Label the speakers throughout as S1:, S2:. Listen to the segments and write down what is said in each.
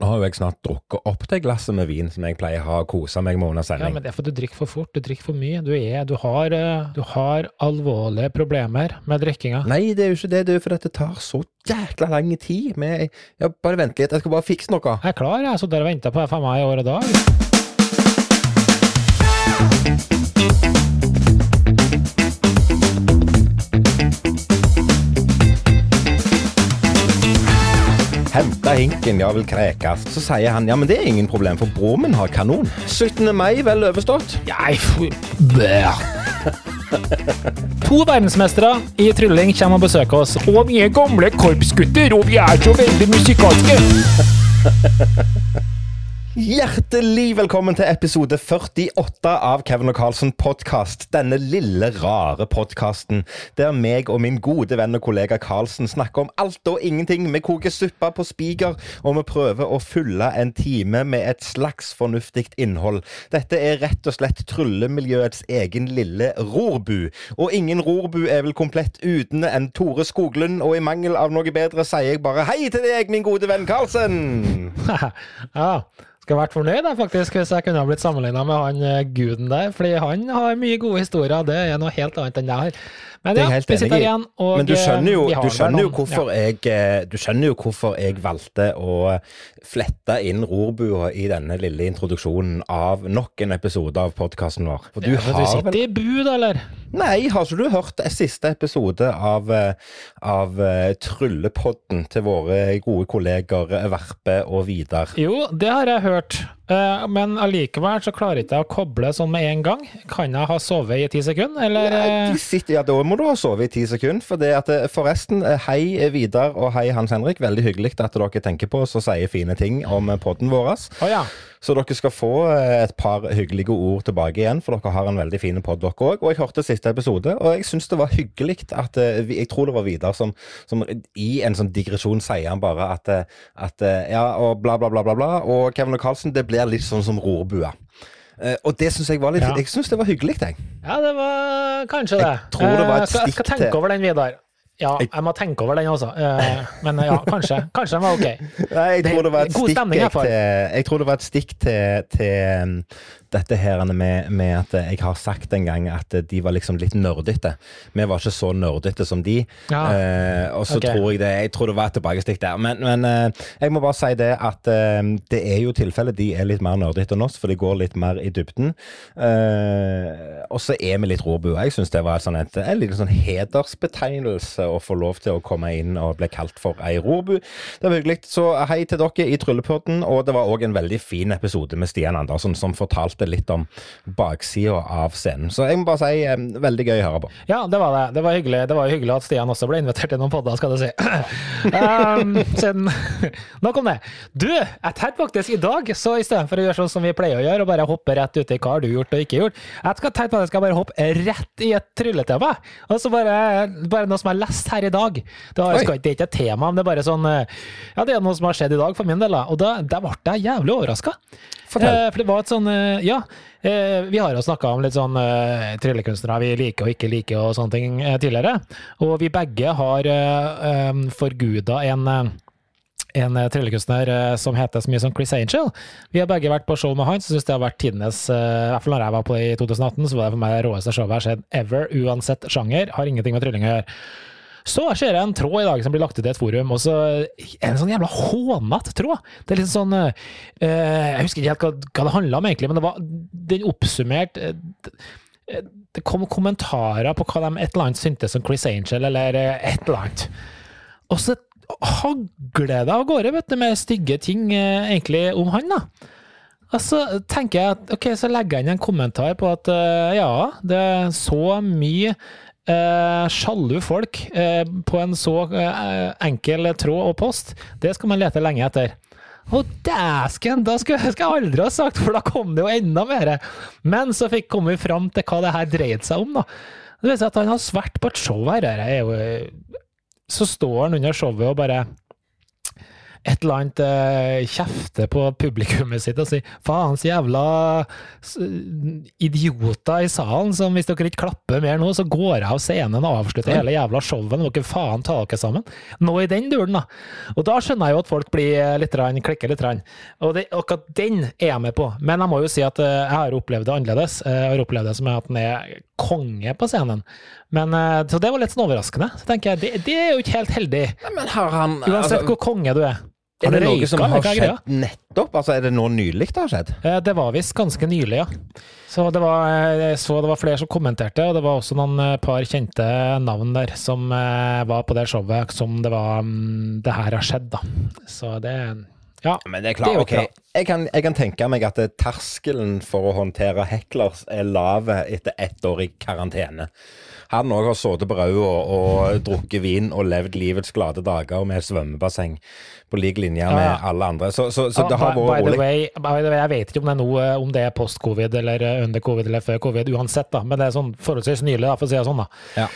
S1: Nå har jo jeg snart drukket opp det glasset med vin som jeg pleier å ha og kose meg med under
S2: Ja, men det er fordi du drikker for fort, du drikker for mye. Du, er, du, har, eh, du har alvorlige problemer med drikkinga.
S1: Nei, det er jo ikke det. Det er jo fordi det tar så jækla lang tid. Med, ja, bare vent litt, jeg skal bare fikse noe.
S2: Jeg er klar, jeg Så dere der og venta på FMA i år og dag.
S1: Henta hinken, ja vil krekes. Så sier han ja, men det er ingen problem, for broren min har kanon. 17. mai, vel overstått.
S2: Jeg To verdensmestere i trylling kommer og besøker oss. Og vi er gamle korpsgutter, og vi er så veldig musikalske.
S1: Hjertelig velkommen til episode 48 av Kevin og Carlsen podkast. Denne lille, rare podkasten der meg og min gode venn og kollega Carlsen snakker om alt og ingenting. Vi koker suppa på spiker, og vi prøver å fylle en time med et slags fornuftig innhold. Dette er rett og slett tryllemiljøets egen lille rorbu. Og ingen rorbu er vel komplett uten en Tore Skoglund, og i mangel av noe bedre sier jeg bare hei til deg, min gode venn Carlsen.
S2: ja. Skulle vært fornøyd da, faktisk, hvis jeg kunne ha blitt sammenligna med han eh, guden der. Fordi han har mye gode historier. Det er noe helt annet enn jeg har. Men ja, vi sitter
S1: i.
S2: igjen, og
S1: Men du skjønner jo,
S2: eh,
S1: du skjønner jo
S2: hvorfor,
S1: hvorfor jeg eh, Du skjønner jo hvorfor jeg valgte å flette inn rorbua i denne lille introduksjonen av nok en episode av podkasten vår. For du
S2: Ja, men du sitter
S1: vel
S2: i bud, eller?
S1: Nei, har ikke du hørt siste episode av, eh, av Tryllepodden til våre gode kolleger Verpe og Vidar?
S2: Jo, det har jeg hørt. Eh, Men allikevel så klarer ikke jeg å koble sånn med en gang. Kan jeg ha sovet i ti sekunder, eller?
S1: Nei,
S2: eh,
S1: sitter, ja, da må du ha sovet i ti sekunder. For det at, eh, forresten, hei Vidar og hei Hans Henrik. Veldig hyggelig at dere tenker på oss og sier fine ting om podden vår.
S2: Oh, ja.
S1: Så dere skal få et par hyggelige ord tilbake igjen, for dere har en veldig fin podd, dere òg. Og jeg hørte siste episode, og jeg syns det var hyggelig at Jeg tror det var Vidar som, som i en sånn digresjon sier han bare at, at Ja, og bla, bla, bla, bla, bla. Og Kevin og Carlsen, det blir litt sånn som rorbua. Eh, og det syns jeg var litt
S2: Ja.
S1: Jeg synes det var hyggelig, jeg.
S2: Ja, det var kanskje det.
S1: Jeg tror det var et
S2: stikk skal, jeg skal tenke over den, Vidar. Ja,
S1: Jeg-
S2: må tenke over den også. Eh, Men ja, kanskje. Kanskje den var ok.
S1: Nei, jeg tror det var et stikk til Jeg tror det var et stikk til, til um, dette her med, med at jeg har sagt en gang at de var liksom litt nerdete. Vi var ikke så nerdete som de.
S2: Ja.
S1: Eh, og så
S2: okay.
S1: tror jeg det Jeg tror det var et tilbakestikk der. Men, men eh, jeg må bare si det at eh, det er jo tilfellet de er litt mer nerdete enn oss, for de går litt mer i dybden. Eh, og så er vi litt råbua. Jeg syns det var et sånn et, en liten sånn hedersbetegnelse å få lov til å komme inn og bli kalt for ei rorbu. Det var hyggelig. Så hei til dere i Tryllepodden. Og det var òg en veldig fin episode med Stian Andersen, som fortalte litt om baksida av scenen. Så jeg må bare si eh, veldig gøy å høre på.
S2: Ja, det var det. Det var hyggelig, det var hyggelig at Stian også ble invitert til noen podder, skal du si. um, siden, nok om det. Du, jeg tenkte faktisk i dag, så i stedet for å gjøre sånn som vi pleier å gjøre, og bare hoppe rett ut i hva har du gjort og ikke gjort, jeg skal tenke på at jeg skal bare hoppe rett i et trylletema. Og så bare, bare noe som jeg har lest her i dag. Det, har, skal, det er ikke et tema, men det er bare sånn eh, Ja, det er noe som har skjedd i dag for min del, da. Og da, da ble jeg jævlig overraska. Eh, for det var et sånn eh, Ja, eh, vi har jo snakka om litt sånn uh, tryllekunstnere vi liker og ikke liker og sånne ting eh, tidligere. Og vi begge har um, forguda en en tryllekunstner som heter så mye som Chris Angel. Vi har begge vært på show med han, så syns det har vært tidenes I hvert fall når jeg var på det i 2018, så var det for meg det råeste showet jeg har sett ever, uansett sjanger. Har ingenting med trylling å gjøre. Så ser jeg en tråd i dag som blir lagt ut i et forum, og så en sånn jævla hånete tråd. Det er litt sånn uh, Jeg husker ikke helt hva, det handla om, egentlig, men det var den oppsummert eh, det- kom kommentarer på hva de et eller annet syntes om Chris Angel, eller et eller annet. Og så hagler det av gårde, vet du, med stygge ting uh, egentlig om han, da. Og så tenker jeg at ok, så legger jeg inn en kommentar på at ja, det er så mye eh, sjalu folk eh, på en så eh, enkel tråd og post. Det skal man lete lenge etter. Å, dæsken! Da skal jeg aldri ha sagt, for da kom det jo enda mer. Men så fikk kom vi fram til hva det her dreide seg om, da. Det seg at han har svært på et show her. her er jo, så står han under showet og bare et eller annet eh, kjefte på publikummet sitt og si faens jævla idioter i salen som hvis dere ikke klapper mer nå, så går jeg av scenen og avslutter hele jævla showet. Må dere faen ta dere sammen. Nå i den duren, da. Og da skjønner jeg jo at folk blir eh, litt, rann, klikker litt. Rann. Og det, akkurat den er jeg med på. Men jeg må jo si at eh, jeg har opplevd det annerledes. Eh, Jeg har opplevd det som at han er konge på scenen. Men, så det var litt sånn overraskende. Så tenker jeg, det, det er jo ikke helt heldig.
S1: Men har han
S2: Uansett
S1: altså,
S2: hvor konge du er.
S1: Er det noe som har
S2: er
S1: skjedd nettopp? Altså, Er det nå nylig det har skjedd?
S2: Eh, Det var visst ganske nylig, ja. Så det var, jeg så det var flere som kommenterte, og det var også noen eh, par kjente navn der som eh, var på det showet som det var mm, Det her har skjedd, da. Så det Ja.
S1: Men det er
S2: Det
S1: klart,
S2: er jo
S1: ok. Jeg kan, jeg kan tenke meg at eh, terskelen for å håndtere hecklers er lav etter ett år i karantene. Han òg har sittet på rauda og, og drukket vin og levd livets glade dager med svømmebasseng på lik linje med
S2: Ja,
S1: alle andre. Så, så, så det har vært
S2: the
S1: rolig.
S2: way, by the way, jeg vet ikke om det er nå, eh, om det er post-covid eller eh, under covid eller før covid, uansett, da. Men det er sånn forholdsvis nylig, da, for å si det sånn, da.
S1: Ja.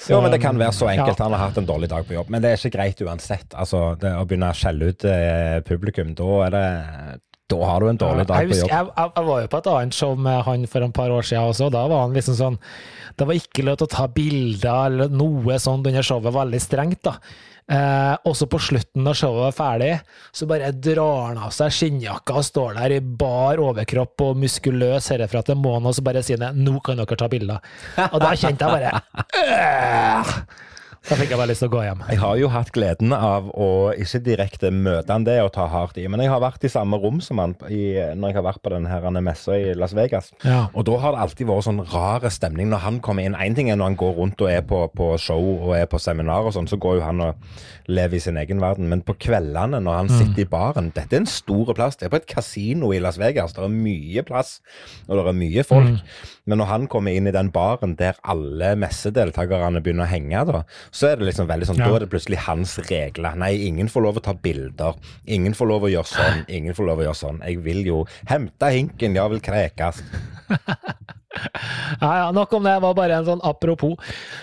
S2: Så,
S1: Jo, men Det kan være så enkelt.
S2: ja.
S1: Han har hatt en dårlig dag på jobb. Men det er ikke greit uansett. Altså, det Å begynne å skjelle ut eh, publikum, da er det Da har du en dårlig dag på jobb.
S2: jeg, jeg, jeg var jo på et annet show med han for et par år siden også. Da var han liksom sånn Det var ikke lov til å ta bilder eller noe sånt under showet. Veldig strengt, da. Eh, også på slutten når showet var ferdig, så bare drar han av seg skinnjakka og står der i bar overkropp og muskuløs herfra til månen, og så bare sier han 'nå kan dere ta bilder'. Og da kjente jeg bare øh! Da fikk jeg bare lyst til å gå hjem.
S1: Jeg har jo hatt gleden av å ikke direkte møte han det og ta hardt i, men jeg har vært i samme rom som han i, når jeg har vært på denne messa i Las Vegas.
S2: Ja.
S1: Og da har det alltid vært sånn rar stemning når han kommer inn. Én ting er når han går rundt og er på, på show og er på seminar og sånn, så går jo han og lever i sin egen verden. Men på kveldene når han sitter i baren Dette er en stor plass. Det er på et kasino i Las Vegas. Det er mye plass, og det er mye folk. Men når han kommer inn i den baren der alle messedeltakerne begynner å henge, da, så er det liksom veldig sånn,
S2: Ja.
S1: da er det plutselig hans regler. Nei, ingen får lov å ta bilder. Ingen får lov å gjøre sånn. Ingen får lov å gjøre sånn. Jeg vil jo hente hinken, jeg vil krekes.
S2: Ja, ja, nok om det. Det var bare en sånn apropos.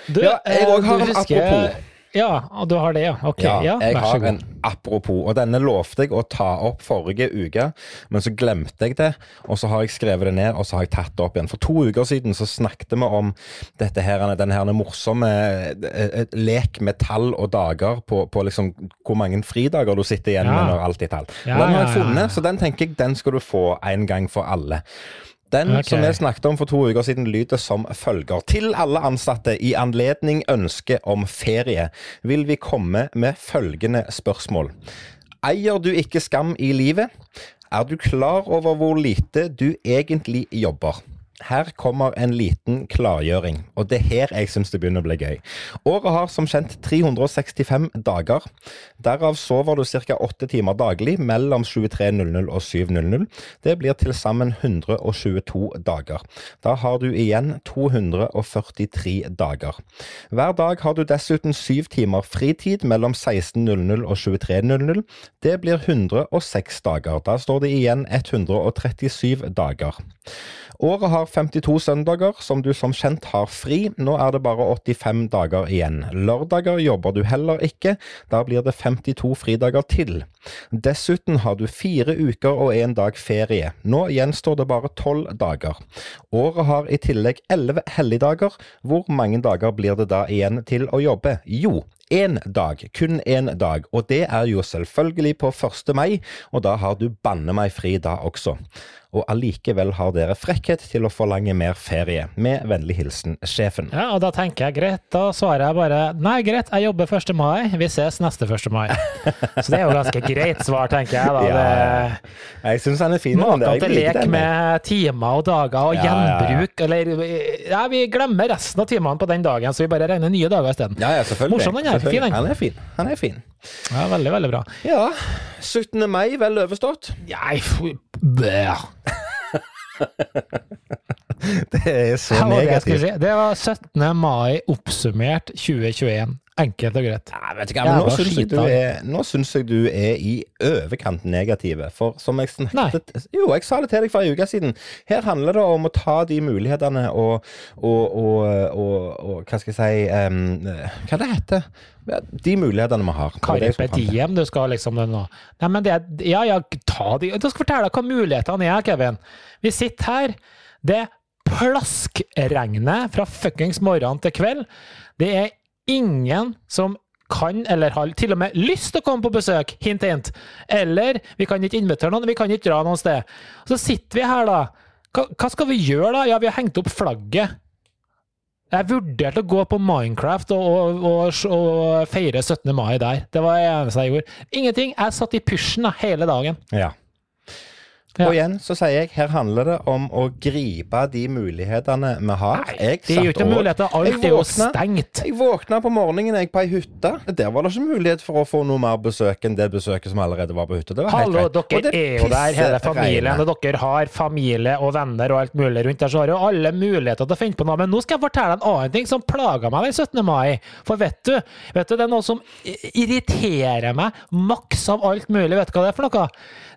S2: Du,
S1: Ja, jeg
S2: eh,
S1: også har en
S2: husker-
S1: apropos.
S2: Ja, og du har det, ja. Ok, ja,
S1: Ja, jeg har en apropos, og denne lovte jeg å ta opp forrige uke, men så glemte jeg det, og så har jeg skrevet det ned, og så har jeg tatt det opp igjen. For to uker siden så snakket vi om dette her, denne her morsomme eh, eh, lek med tall og dager på, på liksom hvor mange fridager du sitter igjen
S2: Ja.
S1: med når alt er tall.
S2: Ja,
S1: den har jeg funnet, så den tenker jeg den skal du få en gang for alle. Den
S2: okay.
S1: som vi snakket om for to uker siden, lyder som følger. Til alle ansatte i anledning ønske om ferie, vil vi komme med følgende spørsmål. Eier du ikke skam i livet? Er du klar over hvor lite du egentlig jobber? Her kommer en liten klargjøring, og det er her jeg syns det begynner å bli gøy. Året har som kjent 365 dager. Derav sover du ca. 8 timer daglig mellom 23.00 og 7.00. Det blir til sammen 122 dager. Da har du igjen 243 dager. Hver dag har du dessuten 7 timer fritid mellom 16.00 og 23.00. Det blir 106 dager. Da står det igjen 137 dager. Året har 52 søndager, som du som kjent har fri. Nå er det bare 85 dager igjen. Lørdager jobber du heller ikke. Da blir det 52 fridager til. Dessuten har du fire uker og en dag ferie. Nå gjenstår det bare tolv dager. Året har i tillegg elleve helligdager. Hvor mange dager blir det da igjen til å jobbe? Jo, én dag. Kun én dag. Og det er jo selvfølgelig på 1. mai, og da har du banne meg fri da også. Og allikevel har dere frekkhet til å forlange mer ferie. Med vennlig hilsen sjefen.
S2: Ja, og da tenker jeg greit, da svarer jeg bare nei, greit, jeg jobber 1. mai, vi ses neste 1. mai. Så det er jo ganske greit svar, tenker jeg da.
S1: Ja,
S2: Det,
S1: Jeg syns han er fin. Jeg
S2: til lek med timer og dager og
S1: Ja, ja, ja.
S2: gjenbruk, eller Ja, vi glemmer resten av timene på den dagen, så vi bare regner nye dager isteden.
S1: Ja, ja, selvfølgelig.
S2: Morsom den her.
S1: Selvfølgelig.
S2: Fin.
S1: Han er fin. Han er fin.
S2: Ja, veldig, veldig bra.
S1: Ja. 17. mai, vel overstått.
S2: Nei, for...
S1: Det er så
S2: Det det
S1: negativt.
S2: si. Det var 17. mai oppsummert 2021. Enkelt og greit.
S1: Ja, vet du men nå syns jeg, du er- jeg du er i overkant negative. For som jeg snakket Jo, jeg sa det til deg for en uke siden. Her handler det om å ta de mulighetene og, og, og, og, Hva skal jeg si um, Hva det heter Ja, De mulighetene vi har. Det det til.
S2: diem, du skal liksom det nå. Nei, men det Ja, ja, ta de Du skal fortelle hva mulighetene er, Kevin. Vi sitter her. Det plaskregner fra fuckings morgen til kveld. Det er ingen som kan, eller har til og med lyst til å komme på besøk, hint, hint. Eller vi kan ikke invitere noen, vi kan ikke dra noe sted. Så sitter vi her, da. Hva, skal vi gjøre, da? Ja, vi har hengt opp flagget. Jeg vurderte å gå på Minecraft og, og, og, og feire 17. mai der. Det var det eneste jeg gjorde. Ingenting. Jeg satt i pysjen hele dagen.
S1: Ja.
S2: Ja.
S1: Og igjen så sier jeg, her handler det om å gripe de mulighetene vi har. Jeg
S2: Det er jo ikke muligheter. Alt er jo stengt.
S1: Jeg våkna på morgenen jeg på ei hytte. Der var det ikke mulighet for å få noe mer besøk enn det besøket som allerede var på hytta. Det var helt
S2: Hallo,
S1: greit. Og
S2: dere
S1: det
S2: er jo der, hele familien. Regnet. Dere har familie og venner og alt mulig rundt der, så har jo alle muligheter til å finne på noe. Men nå skal jeg fortelle en annen ting som plager meg den 17. mai. For vet du, vet du, det er noe som irriterer meg maks av alt mulig. Vet du hva det er for noe?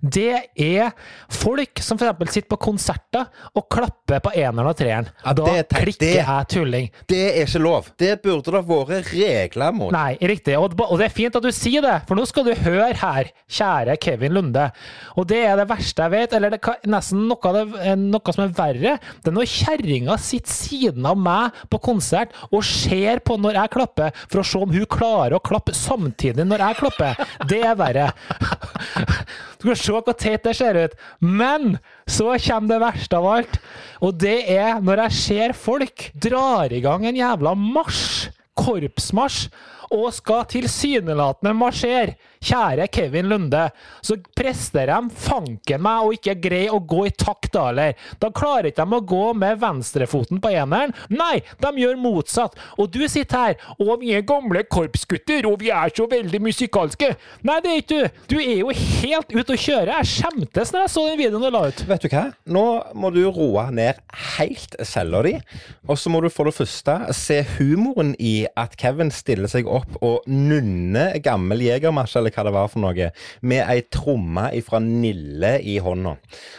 S2: Det er folk som f.eks. sitter på konserter og klapper på eneren og treeren.
S1: Ja,
S2: da
S1: det er
S2: klikker
S1: Det-
S2: jeg tulling.
S1: Det er ikke lov. Det burde det vært regler mot.
S2: Nei, riktig. Og, og det er fint at du sier det, for nå skal du høre her, kjære Kevin Lunde. Og det er det verste jeg vet, eller det nesten noe, av det, eh, noe som er verre. Det er når kjerringa sitter siden av meg på konsert og ser på når jeg klapper, for å se om hun klarer å klappe samtidig når jeg klapper. Det er verre. Du kan se hvor teit det ser ut. Men så kommer det verste av alt, og det er når jeg ser folk drar i gang en jævla marsj, korpsmarsj, og skal tilsynelatende marsjere. Kjære Kevin Lunde, så prester de fanken meg og ikke greier å gå i takt da, heller. Da klarer ikke de å gå med venstrefoten på eneren. Nei, de gjør motsatt. Og du sitter her, og vi er gamle korpsgutter, og vi er så veldig musikalske. Nei, det er ikke du. Du er jo helt ute å kjøre. Jeg skjemtes når jeg så den videoen du la ut.
S1: Vet du hva? Nå må du roe ned helt cella di. Og så må du for det første se humoren i at Kevin stiller seg opp og nunne gammel jegermarsj, eller hva det var for noe, med ei tromme ifra Nille i hånda.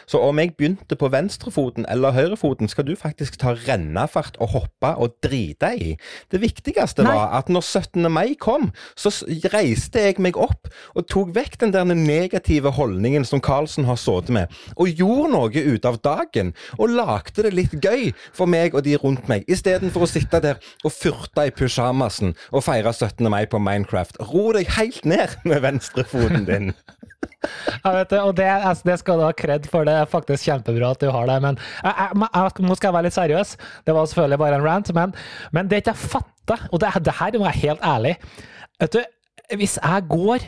S1: Så om jeg begynte på venstrefoten eller høyrefoten, skal du faktisk ta rennafart og hoppe og drite i. Det viktigste
S2: Nei.
S1: var at når 17. mai kom, så reiste jeg meg opp og tok vekk den der negative holdningen som Karlsen har sittet med, og gjorde noe ut av dagen. Og lagde det litt gøy for meg og de rundt meg, istedenfor å sitte der og furte i pysjamasen og feire 17. mai på Minecraft. Ro deg helt ned med venstrefoten din.
S2: Jeg vet det, og det, altså, det skal du ha kred for. Det er faktisk kjempebra at du har det. Men jeg, jeg, jeg, nå skal jeg være litt seriøs. Det var selvfølgelig bare en rant. Men, men det ikke jeg fatter, og det, det her må jeg være helt ærlig Vet du, Hvis jeg går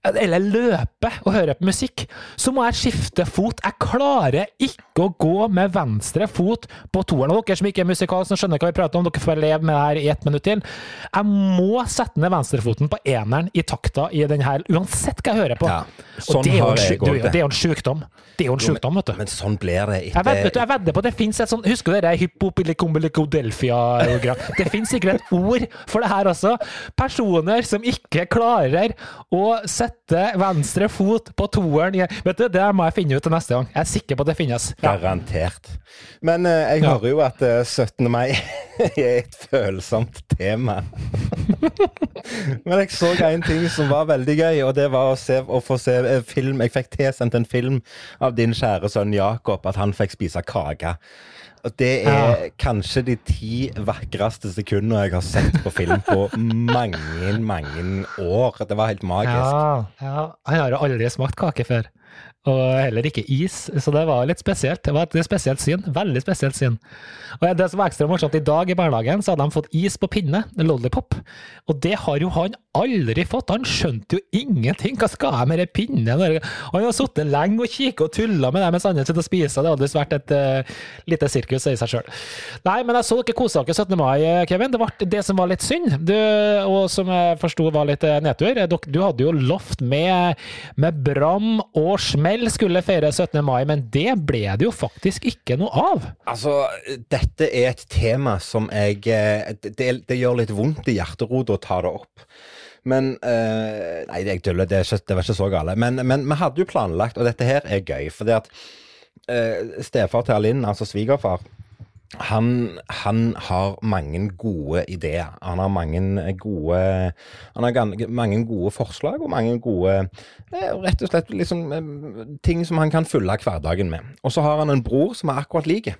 S2: eller løpe og høre på musikk, så må jeg skifte fot. Jeg klarer ikke å gå med venstre fot på toeren. Og dere som ikke er musikalske, skjønner hva vi prater om, dere får leve med det her i ett minutt til. Jeg må sette ned venstrefoten på eneren i takta i den her, uansett hva jeg hører på.
S1: Ja,
S2: Og
S1: sånn jeg
S2: du,
S1: det.
S2: Er jo en sjukdom. Det er jo en sjukdom, vet du.
S1: Men sånn blir det
S2: Jeg du,
S1: etter
S2: jeg vedder på at det finnes et sånt Husker du det hypopilicombelicodelfia? Det finnes sikkert et ord for det her også. Personer som ikke klarer å sette venstre fot på toeren Vet du, Det må jeg finne ut til neste gang. Jeg er sikker på at det finnes. Ja.
S1: Garantert. Men eh, jeg hører jo at eh, 17. mai er et følsomt tema. Men jeg så en ting som var veldig gøy, og det var å, se, å få se eh, film. Jeg fikk tilsendt en film av din kjære sønn Jakob, at han fikk spise kake. Og det er kanskje de ti vakreste sekundene jeg har sett på film på mange, mange år. Det var helt magisk.
S2: Ja, ja. Han har aldri smakt kake før. Og heller ikke is, så det var litt spesielt. Det var et spesielt syn. Veldig spesielt syn. Og det som var ekstra morsomt, i dag i barnehagen så hadde de fått is på pinne, lollipop. Og det har jo han aldri fått. Han skjønte jo ingenting. Hva skal jeg med den pinnen? Han har sittet lenge og kikket og tulla med det mens andre sitter og spiser. Det hadde visst vært et uh, lite sirkus i seg sjøl. Nei, men jeg så dere kosa dere 17. mai, Kevin. Det var det som var litt synd, du, og som jeg forsto var litt eh, nedtur. Du hadde jo lovt med, med bram og smell skulle feire 17. mai, men det ble det jo faktisk ikke noe av.
S1: Altså, dette er et tema som jeg eh, Det, det gjør litt vondt i hjerterotet å ta det opp. Men uh, Nei, jeg tuller, det, det, var ikke så gale. Men, men, vi hadde jo planlagt, og dette her er gøy, fordi at uh, stefar til Alinn, altså svigerfar han, han, har mange gode ideer. Han har mange gode Han har mange gode forslag og mange gode eh, Rett og slett liksom, ting som han kan fylle hverdagen med. Og så har han en bror som er akkurat lik.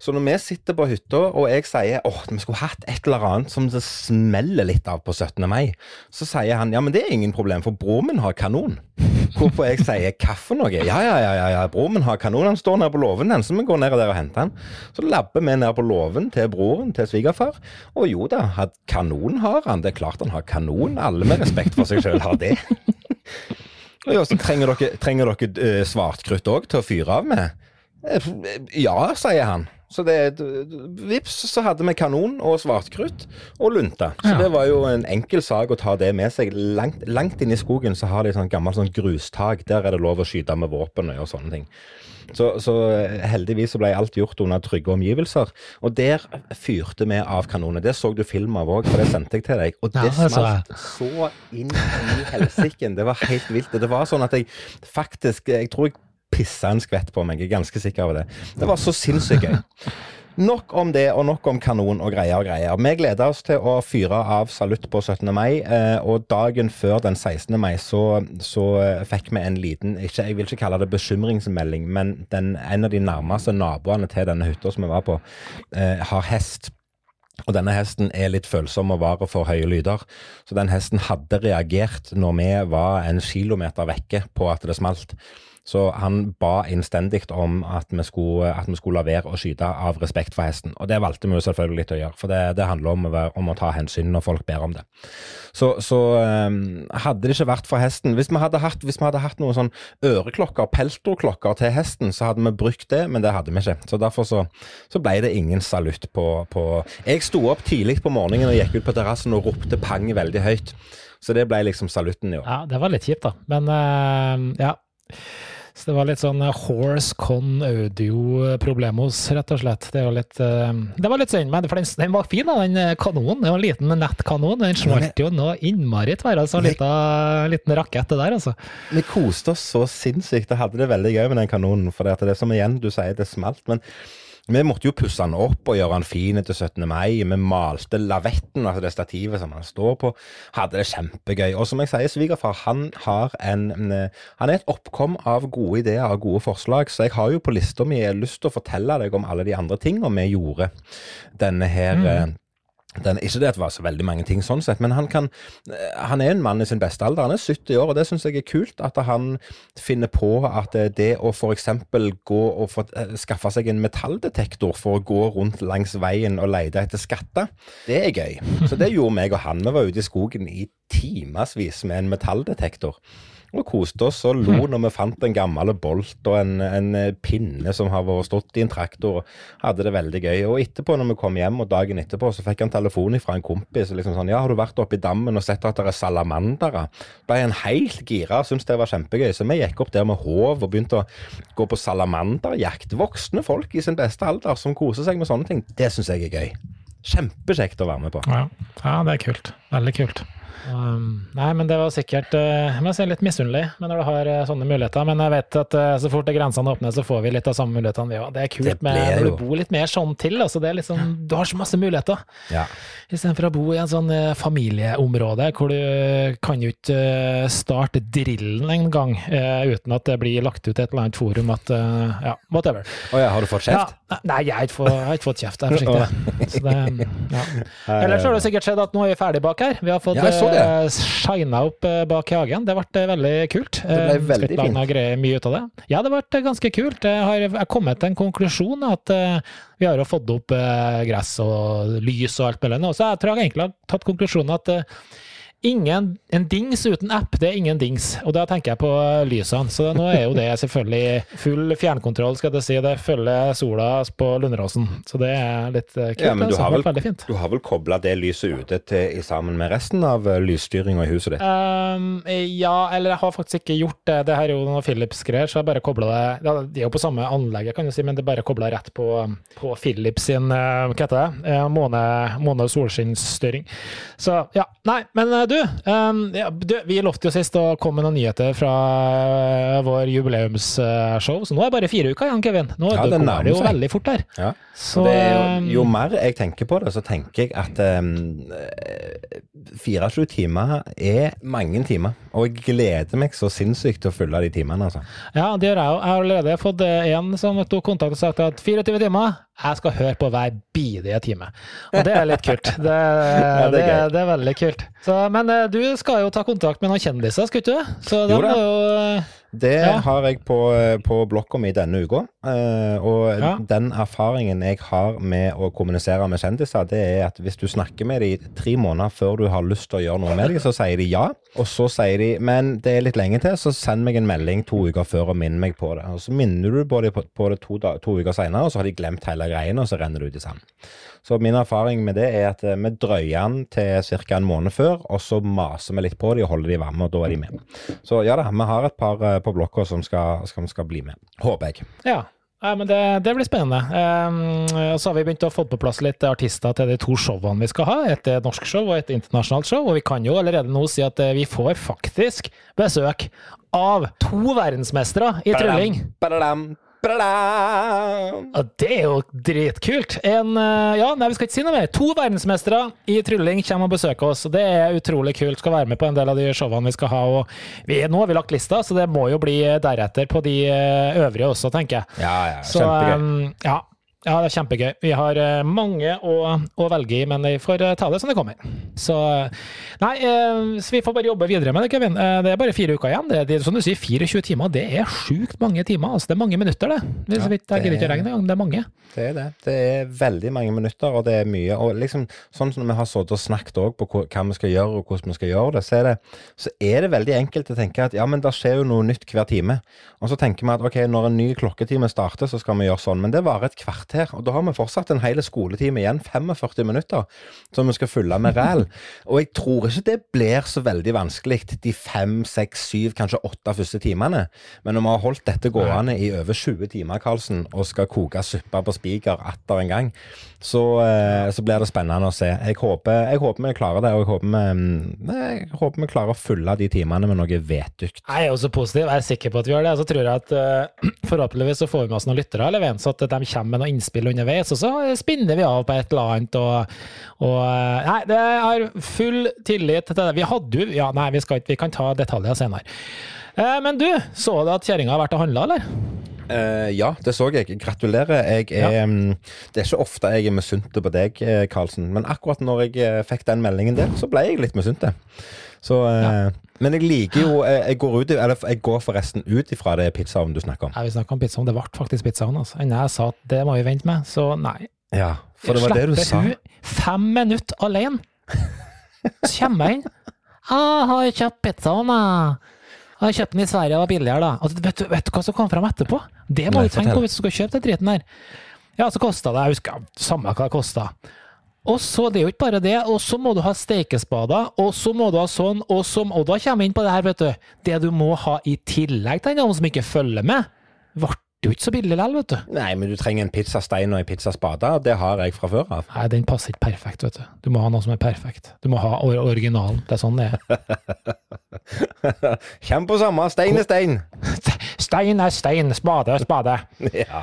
S1: Så når vi sitter på hytta, og jeg sier åh, vi skulle hatt et eller annet som det smeller litt av på 17. mai, så sier han ja, men det er ingen problem, for broren min har kanon. Hvorpå jeg sier for noe? Ja, ja, ja, ja, broren min har kanon, han står nede på låven, den, så vi går ned der og henter han. Så labber vi ned på låven til broren til svigerfar, og jo da, kanon har han, det er klart han har kanon, alle med respekt for seg sjøl har det. Og så trenger dere, trenger dere uh, svartkrutt òg til å fyre av med? Eh, ja, sier han. Så det, vips, så hadde vi kanon og svartkrutt og lunte. Så ja. det var jo en enkel sak å ta det med seg. Langt, langt inn i skogen så har de sånn gammelt sånn grustak. Der er det lov å skyte med våpen og sånne ting. Så, så, heldigvis så ble alt gjort under trygge omgivelser. Og der fyrte vi av kanoner. Det så du film av òg, for det sendte jeg til deg. Og det ja, smalt så inn i helsiken. Det var helt vilt. Det var sånn at jeg faktisk Jeg tror jeg pissa en skvett på meg. Jeg er ganske sikker over det. Det var så sinnssykt gøy. Nok om det, og nok om kanon og greier og greier. Vi gleder oss til å fyre av salutt på 17. mai, eh, og dagen før den 16. mai så, så eh, fikk vi en liten ikke, Jeg vil ikke kalle det bekymringsmelding, men den, en av de nærmeste naboene til denne hytta som vi var på, eh, har hest. Og denne hesten er litt følsom og varer for høye lyder. Så den hesten hadde reagert når vi var en kilometer vekke på at det smalt. Så han ba innstendig om at vi, skulle, at vi, skulle, la være å skyte av respekt for hesten. Og det valgte vi jo selvfølgelig å gjøre, for det, det handler om, om, å ta hensyn når folk ber om det. Så, så um, hadde det ikke vært for hesten Hvis vi hadde hatt, vi hadde hatt noen sånn øreklokker, peltorklokker til hesten, så hadde vi brukt det, men det hadde vi ikke. Så derfor så, så ble det ingen salutt på, på Jeg sto opp tidlig på morgenen og gikk ut på terrassen og ropte pang veldig høyt. Så det ble liksom salutten år.
S2: Ja, det var litt kjipt, da. Men uh, ja. Så det var litt sånn eh, horse con audio-problemos, rett og slett. Det var litt, uh, det var litt synd, men den var fin, da, den eh, kanonen. Det var en liten nettkanon. Den smalt jo nå innmari tverr, Altså, en liten rakett, det der, altså.
S1: Vi koste oss så sinnssykt og hadde det veldig gøy med den kanonen. For det er som igjen du sier, det smalt. men vi måtte jo pusse den opp og gjøre den fin til 17. mai. Vi malte lavetten, altså det stativet som han står på. Hadde det kjempegøy. Og som jeg sier, svigerfar han har en Han er et oppkom av gode ideer og gode forslag, så jeg har jo på lista mi lyst til å fortelle deg om alle de andre tingene vi gjorde denne her mm. Den, ikke det at det var så veldig mange ting sånn sett, men han, kan, eh, han er en mann i sin beste alder. Han er 70 år, og det syns jeg er kult. At han finner på at eh, det å f.eks. gå og få, eh, skaffe seg en metalldetektor for å gå rundt langs veien og lete etter skatter, det er gøy. Så det gjorde meg og han. Vi var ute i skogen i timevis med en metalldetektor. Og koste oss og lo når vi fant en gammel bolt og en, en pinne som har vært stått i en traktor. Hadde det veldig gøy. Og etterpå, når vi kom hjem, og dagen etterpå, så fikk han telefon fra en kompis. liksom sånn, 'Ja, har du vært oppe i dammen og sett at det er salamandere?' Ble han helt gira syntes det var kjempegøy. Så vi gikk opp der med håv og begynte å gå på salamanderjakt. Voksne folk i sin beste alder som koser seg med sånne ting. Det syns jeg er gøy. Kjempekjekt å være med på.
S2: Ja, ja det er kult. Veldig kult. Um, nei, men det var sikkert uh, Jeg si litt misunnelig når du har uh, sånne muligheter. Men jeg vet at uh, så fort grensene åpner, så får vi litt av samme mulighetene, vi òg. Det er kult det med, når du bor litt mer sånn til. Altså, det er liksom, du har så masse muligheter. Ja. Istedenfor å bo i en sånn familieområde hvor du kan jo ikke starte drillen en gang uten at det blir lagt ut et eller annet forum at Ja, whatever.
S1: Oh, ja, har du fått kjeft?
S2: Ja, nei, jeg har, ikke fått, jeg har ikke fått kjeft. Jeg er forsiktig. Det, ja. Ellers har det sikkert skjedd at nå er vi ferdig bak her. Vi har fått ja, det. shina opp eh, bak i hagen. Det ble eh, veldig kult.
S1: Det ble eh, veldig fint.
S2: Mye ut av det. Ja, det ble ganske kult. Jeg har, jeg kommet til en konklusjon at vi har jo fått opp gress og lys og alt mulig nå. Så jeg tror jeg egentlig har tatt konklusjonen at ingen, en dings uten app, det er ingen dings. Og da tenker jeg på lysene. Så nå er jo det selvfølgelig full fjernkontroll, skal jeg si. Det følger sola på Lunderåsen. Så det er litt eh, kult.
S1: Ja, men du har vel,
S2: veldig fint.
S1: du har vel kobla det lyset ute til, sammen med resten av eh, lysstyringa i huset ditt?
S2: Um, ja, eller jeg har faktisk ikke gjort det. Det her er jo noe Philips-greier, så jeg bare kobla det Det er jo på samme anlegget, kan du si, men det er bare kobla rett på, på Philips sin eh, Hva heter det? Eh, Måne, måne- og solskinnsstyring. Så ja. Nei, men eh, du, um, ja, du Vi lovte jo sist å komme med noen nyheter fra eh, vår jubileumsshow, så nå er det bare fire uker igjen, Kevin. Nå
S1: Ja,
S2: det
S1: går
S2: det jo veldig fort der.
S1: Ja.
S2: Så
S1: det jo,
S2: ehm,
S1: jo mer jeg tenker på det, så tenker jeg at um, 24 timer er mange timer. Og jeg gleder meg så sinnssykt til å følge de timene, altså.
S2: Ja, det gjør jeg jo. Jeg har allerede fått eh, en som tok kontakt og sagt at 24 timer, jeg skal høre på hver bidige time. Og det er litt kult. Det,
S1: ja,
S2: det,
S1: er det,
S2: det er veldig kult. Så, men eh, du skal jo ta kontakt med noen kjendiser, skal ikke du? Så
S1: da.
S2: må jo eh,
S1: Det
S2: Ja.
S1: har jeg på, på blokka mi denne uka. eh, og
S2: Ja.
S1: den erfaringen jeg har med å kommunisere med kjendiser, det er at hvis du snakker med dem tre måneder før du har lyst til å gjøre noe med dem, så sier de ja. Og så sier de men det er litt lenge til, så send meg en melding to uker før og minn meg på det. Og så minner du på det, på, på det to, to uker seinere, og så har de glemt hele greien, og så renner det ut i sand. Så min erfaring med det er at eh, vi drøyer den til ca. en måned før, og så maser vi litt på dem og holder de varme, og da er de med. Så ja da, vi har et par eh, på blokka som skal, som skal bli med. Håper jeg.
S2: Ja. Ja, men det, det blir spennende. Um, så har vi begynt å få på plass litt artister til de to showene vi skal ha. Et norsk show og et internasjonalt show. Og vi kan jo allerede nå si at vi får faktisk besøk av to verdensmestere i trylling.
S1: Badadam, badadam.
S2: Ja, det er jo dritkult. En, eh, ja, nei, vi skal ikke si noe mer. To verdensmestere i trylling kommer og besøker oss. Det er utrolig kult. Skal være med på en del av de showene vi skal ha. vi, Nå har vi lagt lista, så det må jo bli deretter på de eh, øvrige også, tenker jeg.
S1: Ja, ja,
S2: Så um, ja. Ja, det er kjempegøy. Vi har eh, mange å, å velge i, men vi får eh, ta det som det kommer. Så Nei, eh, så vi får bare jobbe videre med det, Kevin. Det er bare fire uker igjen. Det, det, som du sier, 24 timer, det er sjukt mange timer. Altså, det er mange minutter, det. Hvis
S1: Ja,
S2: vi- ikke gidder ikke å
S1: det-
S2: regne engang. Det er mange.
S1: Det er det. Det er veldig mange minutter, og det er mye. Og liksom, sånn som vi har sittet og snakket også på hva vi skal gjøre, og hvordan vi skal gjøre det, så er det, så er det veldig enkelt å tenke at ja, men det skjer jo noe nytt hver time. Og så tenker vi at ok, når en ny klokketime starter, så skal vi gjøre sånn. Men det varer et kvarter, og da har vi fortsatt en hel skoletime igjen, 45 minutter, som vi skal fylle med ræl. Og jeg tror ikke det blir så veldig vanskelig de fem, seks, syv, kanskje åtte første timene. Men når vi har holdt dette gående i over 20 timer, Karlsen, og skal koke suppe på spiker atter en gang, så, eh, så blir det spennende å se. Jeg håper, jeg håper vi klarer det, og jeg håper vi, mm, jeg håper vi klarer å fylle de timene med noe vettugt.
S2: Jeg er også positiv, jeg er sikker på at vi gjør det. Så tror jeg at eh, forhåpentligvis så får vi med oss noen lyttere, eller vet, så at de kommer med noen innspill underveis, og så spinner vi av på et eller annet. Og, og eh, Nei, det har full tillit til det. Vi hadde jo Ja, nei, vi, skal, vi kan ta detaljer senere. Eh, Men du, så du at kjerringa har vært og handla, eller?
S1: Uh, ja, det så jeg. Gratulerer. Jeg er, mm, Det er ikke ofte jeg er misunt på deg, Karlsen, men akkurat når jeg fikk den meldingen der, så ble jeg litt misunt. Så eh, Men jeg liker jo eh, Jeg går, ut, eller jeg går forresten ut ifra det pizzaovnen du snakker om.
S2: Nei, vi snakker om pizzaovn. Det ble faktisk pizzaovn. Altså. Enda jeg sa at det må vi vente med, så nei.
S1: Ja, for det var det du sa.
S2: Slipper hun fem minutter alene? Så kommer jeg inn. Jeg har kjøpt pizzaovn, jeg. Jeg har kjøpt den i Sverige, det var billigere, da. Altså, vet, du, vet du hva som kom fram etterpå? Det må du tenke på hvis du skal kjøpe den driten der. Ja, så kosta det, jeg husker samme hva det kosta. Og så, det er jo ikke bare det, og så må du ha stekespader, og så må du ha sånn, og så Og da kommer vi inn på det her, vet du. Det du må ha i tillegg til noen som ikke følger med, ble jo ikke så billig likevel, vet du.
S1: Nei, men du trenger en pizzastein og en pizzaspade, og det har jeg fra før av.
S2: Nei, den passer ikke perfekt, vet du. Du må ha noe som er perfekt. Du må ha or originalen. Det er sånn det er.
S1: Kjem på samme, stein er stein!
S2: Stein er stein, spade er spade.
S1: Ja.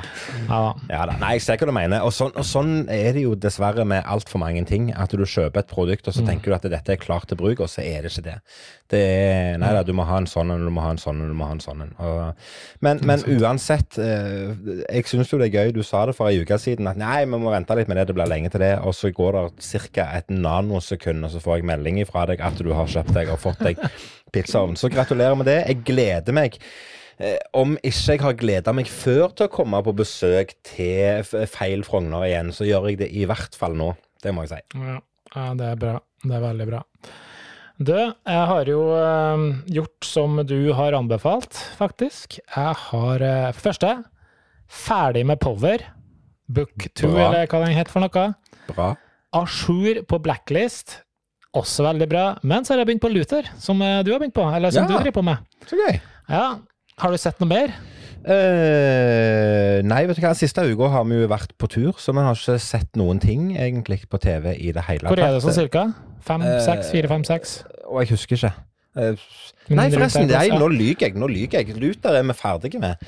S2: Ja da.
S1: Nei, jeg ser hva du mener. Og sånn, og sånn er det jo dessverre med altfor mange ting. At du kjøper et produkt, og så tenker du at dette er klart til bruk, og så er det ikke det. Det er Nei da, du må ha en sånn en, du må ha en sånn en, du må ha en sånn en. Men, men uansett, eh, jeg syns jo det er gøy. Du sa det for ei uke siden at nei, vi må vente litt med det, det blir lenge til det. Og så går det ca. et nanosekund, og så får jeg melding fra deg at du har kjøpt deg og fått deg pizzaovn. Så gratulerer med det. Jeg gleder meg. Eh, om ikke jeg har gleda meg før til å komme på besøk til feil Frogner igjen, så gjør jeg det i hvert fall nå. Det må jeg si.
S2: Ja, ja, det er bra. Det er veldig bra. Du, jeg har jo eh, gjort som du har anbefalt, faktisk. Jeg har eh, for første ferdig med Power. Book 2, eller hva den heter for noe.
S1: Bra.
S2: A jour på Blacklist. Også veldig bra. Men så har jeg begynt på Luther, som eh, du har begynt på. Eller som
S1: Ja.
S2: du driver på med.
S1: Så gøy.
S2: Ja. Har du sett noe mer?
S1: Uh, nei, vet du hva. Siste uka har vi jo vært på tur, så vi har ikke sett noen ting egentlig på TV i det hele
S2: Hvor er det sånn cirka? Fem,
S1: Eh,
S2: seks, fire, fem, seks?
S1: Og jeg husker ikke.
S2: Uh,
S1: nei, forresten. Nei, nå lyver jeg. Nå lyver jeg. Luther er vi ferdige med.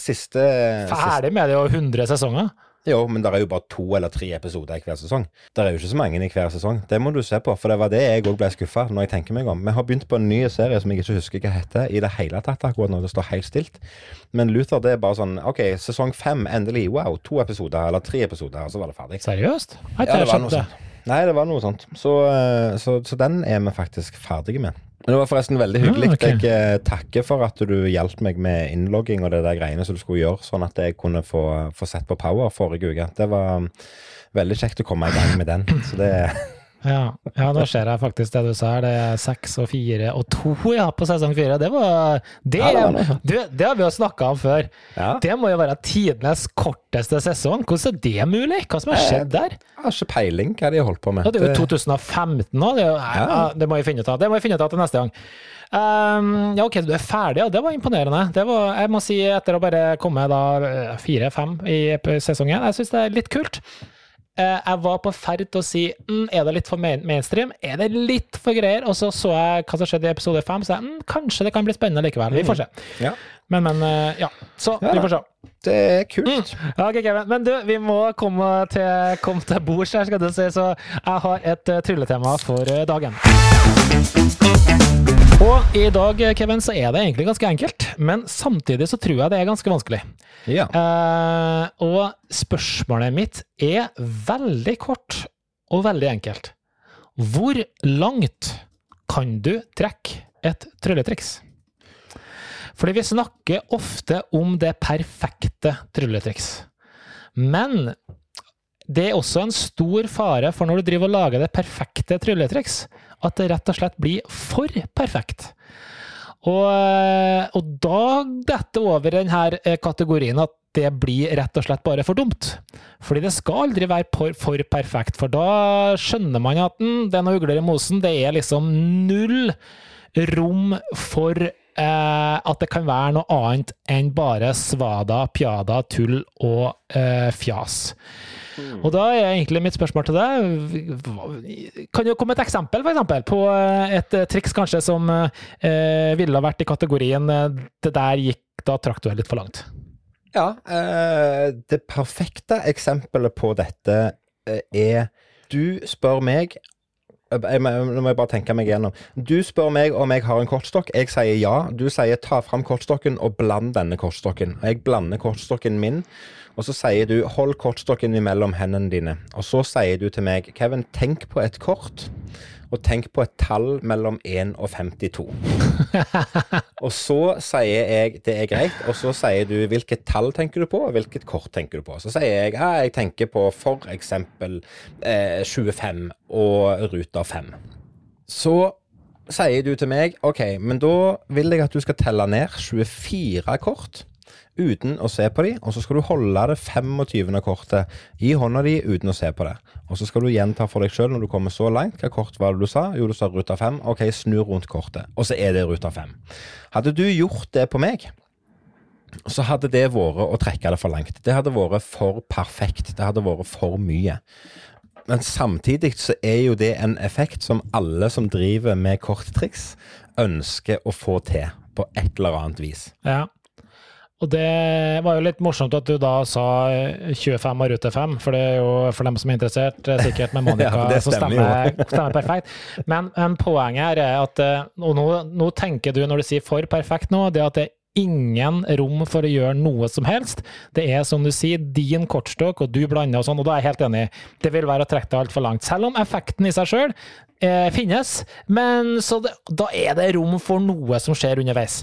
S1: Siste
S2: Ferdig med det og 100 sesonger?
S1: Jo, men det er jo bare to eller tre episoder i hver sesong. Det er jo ikke så mange i hver sesong. Det må du se på, for det var det jeg òg ble skuffa når jeg tenker meg om. Vi har begynt på en ny serie som jeg ikke husker hva heter i det hele tatt akkurat nå. Det står helt stilt. Men Luther, det er bare sånn OK, sesong fem, endelig. Wow, to episoder eller tre episoder, og så var det ferdig.
S2: Seriøst? Har ikke
S1: det
S2: jeg
S1: var
S2: skjønt det?
S1: Nei, det var noe sånt. Så, eh, så, så den er vi faktisk ferdige med. Men det var forresten veldig hyggelig.
S2: Ja, okay.
S1: Jeg eh, takker for at du hjalp meg med innlogging og det der greiene som du skulle gjøre, sånn at jeg kunne få, få sett på Power forrige uke. Det var um, veldig kjekt å komme i gang med den. Så det
S2: Ja, ja, da ser jeg faktisk det du sa her. Det er seks og fire og to, ja, på sesong fire. Det var Det,
S1: Ja, det var
S2: du, det har vi jo snakka om før.
S1: Ja.
S2: Det må jo være tidenes korteste sesong. Hvordan er det mulig? Hva som har skjedd der?
S1: Jeg har ikke peiling hva de har holdt på med.
S2: Ja, det er jo 2015 nå. Det, det må jeg finne ut av. Det må jeg finne ut av til neste gang. Um, ja, ok, du er ferdig, ja. det var imponerende. Det var, jeg må si, etter å bare komme da eh, fire-fem i sesongen, jeg syns det er litt kult. Eh, Jeg var på ferd til å si mm, er det litt for mainstream, er det litt for greier? Og så så jeg hva som skjedde i episode fem, så jeg mm, kanskje det kan bli spennende likevel. Vi får se.
S1: Ja,
S2: Men, men, eh, ja. Så
S1: Ja.
S2: vi får se.
S1: det er kult.
S2: Ja, okay, Kevin. Men du, vi må komme til, komme til bords her, skal du si, så jeg har et eh, trylletema for dagen. Og i dag, Kevin, så er det egentlig ganske enkelt, men samtidig så tror jeg det er ganske vanskelig.
S1: Ja.
S2: Eh, og spørsmålet mitt er veldig kort og veldig enkelt. Hvor langt kan du trekke et trylletriks? Fordi vi snakker ofte om det perfekte trylletriks. Men det er også en stor fare for når du driver og lager det perfekte trylletriks, at det rett og slett blir for perfekt. Og, eh, og da detter over denne kategorien at det blir rett og slett bare for dumt. Fordi det skal aldri være for, for perfekt, for da skjønner man at den, det er noen ugler i mosen. Det er liksom null rom for eh, at det kan være noe annet enn bare svada, pjada, tull og eh, fjas. Og da er egentlig mitt spørsmål til deg Kan du komme et eksempel for eksempel, på eh, et eh, triks kanskje som eh, ville ha vært i kategorien eh, det der gikk, da trakk du deg litt for langt?
S1: Ja, eh, det perfekte eksempelet på dette er Du spør meg Nå må jeg bare tenke meg igjennom. Du spør meg om jeg har en kortstokk. Jeg sier ja. Du sier ta fram kortstokken og bland denne kortstokken. Jeg blander kortstokken min, og så sier du hold kortstokken mellom hendene dine. Og så sier du til meg Kevin, tenk på et kort. Og tenk på et tall mellom 1 og 52. Og så sier jeg det er greit, og så sier du hvilket tall tenker du på, og hvilket kort tenker du på. Så sier jeg ja, jeg tenker på for eksempel eh, 25 og ruter 5. Så sier du til meg OK, men da vil jeg at du skal telle ned 24 kort. Uten å se på de, og så skal du holde det 25. kortet i hånda di uten å se på det. Og så skal du gjenta for deg sjøl når du kommer så langt. Hva kort var det du sa? Jo, du sa ruta 5. OK, snu rundt kortet. Og så er det ruta 5. Hadde du gjort det på meg, så hadde det vært å trekke det for langt. Det hadde vært for perfekt. Det hadde vært for mye. Men samtidig så er jo det en effekt som alle som driver med korttriks, ønsker å få til på et eller annet vis.
S2: Ja. Og det var jo litt morsomt at du da sa eh, 25 av rute 5, for det er jo for dem som er interessert, eh, sikkert med Monica,
S1: Ja, det
S2: som
S1: stemmer
S2: stemmer, stemmer perfekt. Men, men poenget her er at eh, Og nå, nå tenker du, når du sier for perfekt nå, det at det er ingen rom for å gjøre noe som helst. Det er som du sier, din kortstokk, og du blander og sånn, og da er jeg helt enig. Det vil være å trekke det altfor langt. Selv om effekten i seg sjøl eh, finnes, men så det, da er det rom for noe som skjer underveis.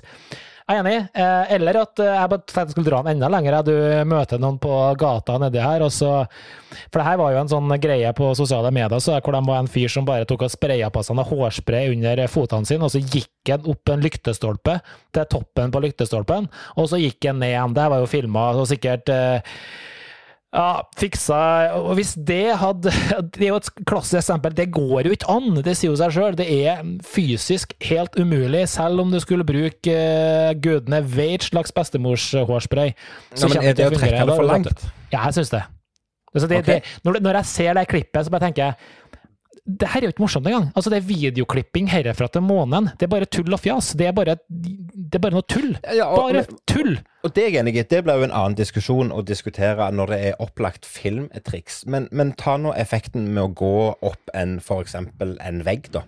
S2: Jeg er enig. Eh, eller at eh, jeg bare tenkte jeg skulle dra den enda lenger. Du møter noen på gata nedi her, og så For det her var jo en sånn greie på sosiale medier så hvor det var en fyr som bare tok og spraya på seg hårspray under fotene sine, og så gikk han opp en lyktestolpe til toppen på lyktestolpen, og så gikk han ned igjen. Det var jo filma, sikkert eh, ja, fiksa Og hvis det hadde Det er jo et klassisk eksempel. Det går jo ikke an, det sier jo seg sjøl. Det er fysisk helt umulig, selv om du skulle bruke uh, gudene vet slags bestemorshårspray.
S1: Ja, men er det å trekke det for langt?
S2: Ja, jeg syns det. Altså det,
S1: Okay.
S2: det når, når jeg ser det klippet, så bare tenker jeg det her er jo ikke morsomt engang. Altså, det er videoklipping herfra til månen. Det er bare tull og fjas. Det er bare, det er bare noe tull.
S1: Ja, og-
S2: Bare tull!
S1: Og det er jeg enig i. Det blir jo en annen diskusjon å diskutere når det er opplagt filmtriks. Men, men ta nå effekten med å gå opp en f.eks. en vegg, da.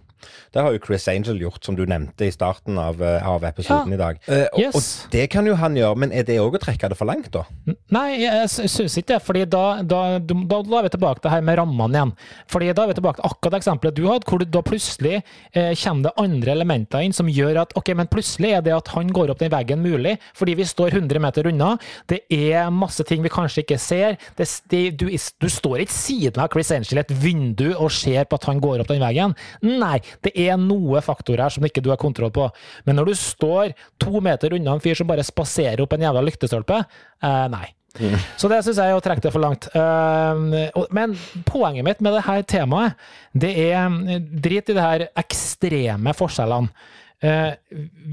S1: Det har jo Chris Angel gjort, som du nevnte i starten av, eh, av episoden
S2: Ja.
S1: i dag. Eh, og,
S2: Yes.
S1: og det kan jo han gjøre, men er det òg å trekke det for langt, da?
S2: Nei, jeg sy- syns ikke det. fordi da, da, da, da er vi tilbake til det her med rammene igjen. Fordi Da er vi tilbake til akkurat det eksempelet du hadde, hvor da plutselig eh, kommer det andre elementer inn som gjør at ok, men plutselig er det at han går opp den veggen mulig, fordi vi står 100 meter unna. Det er masse ting vi kanskje ikke ser. Det, det, du, du står ikke siden av Chris Angel i et vindu og ser på at han går opp den veggen. Nei, det er noe faktorer her som ikke du har kontroll på. Men når du står to meter unna en fyr som bare spaserer opp en jævla lyktestolpe, eh, nei. Så det syns jeg er å trekke det for langt. Um, men poenget mitt med det her temaet, det er mm, drit i de her ekstreme forskjellene. Eh,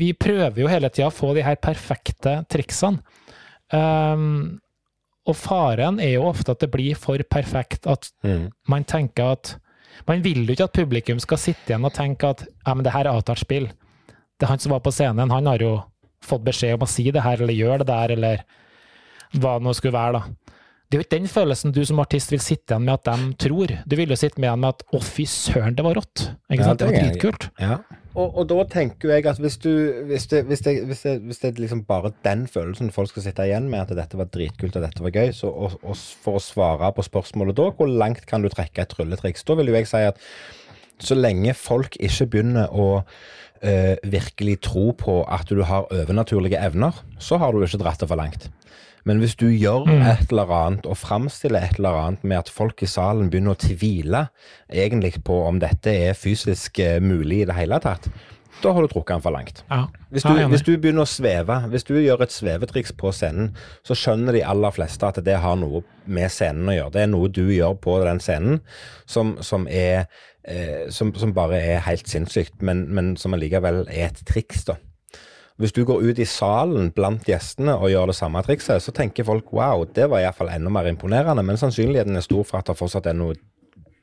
S2: vi prøver jo hele tida å få de her perfekte triksene. Og faren er jo ofte at det blir for perfekt, at man tenker at Man vil jo ikke at publikum skal sitte igjen og tenke at ja, men det her er avtalt spill. Det er han som var på scenen, han har jo fått beskjed om å si det her, eller gjøre det der, eller hva det nå skulle være, da. Det er jo ikke den følelsen du som artist vil sitte igjen med at de tror. Du vil jo sitte med igjen med at 'å, fy søren, det var rått'. Ikke
S1: Ja,
S2: sant? Det
S1: det
S2: var dritkult.
S1: Ja. Og, og da tenker jeg at hvis du hvis det, hvis, det, hvis, det, hvis det er liksom bare den følelsen folk skal sitte igjen med, at dette var dritkult og dette var gøy, så og, og for å svare på spørsmålet da, hvor langt kan du trekke et trylletriks? Da vil jo jeg si at så lenge folk ikke begynner å øh, virkelig tro på at du har overnaturlige evner, så har du ikke dratt det for langt. Men hvis du gjør et eller annet og framstiller et eller annet med at folk i salen begynner å tvile egentlig på om dette er fysisk eh, mulig i det hele tatt, da har du trukket den for langt.
S2: Ja.
S1: Hvis du, hvis du begynner å sveve, hvis du gjør et svevetriks på scenen, så skjønner de aller fleste at det har noe med scenen å gjøre. Det er noe du gjør på den scenen som, som er eh, som, som bare er helt sinnssykt, men, men som allikevel er et triks, da. Hvis du går ut i salen blant gjestene og gjør det samme trikset, så tenker folk wow, det var iallfall enda mer imponerende, men sannsynligheten er stor for at det fortsatt er noe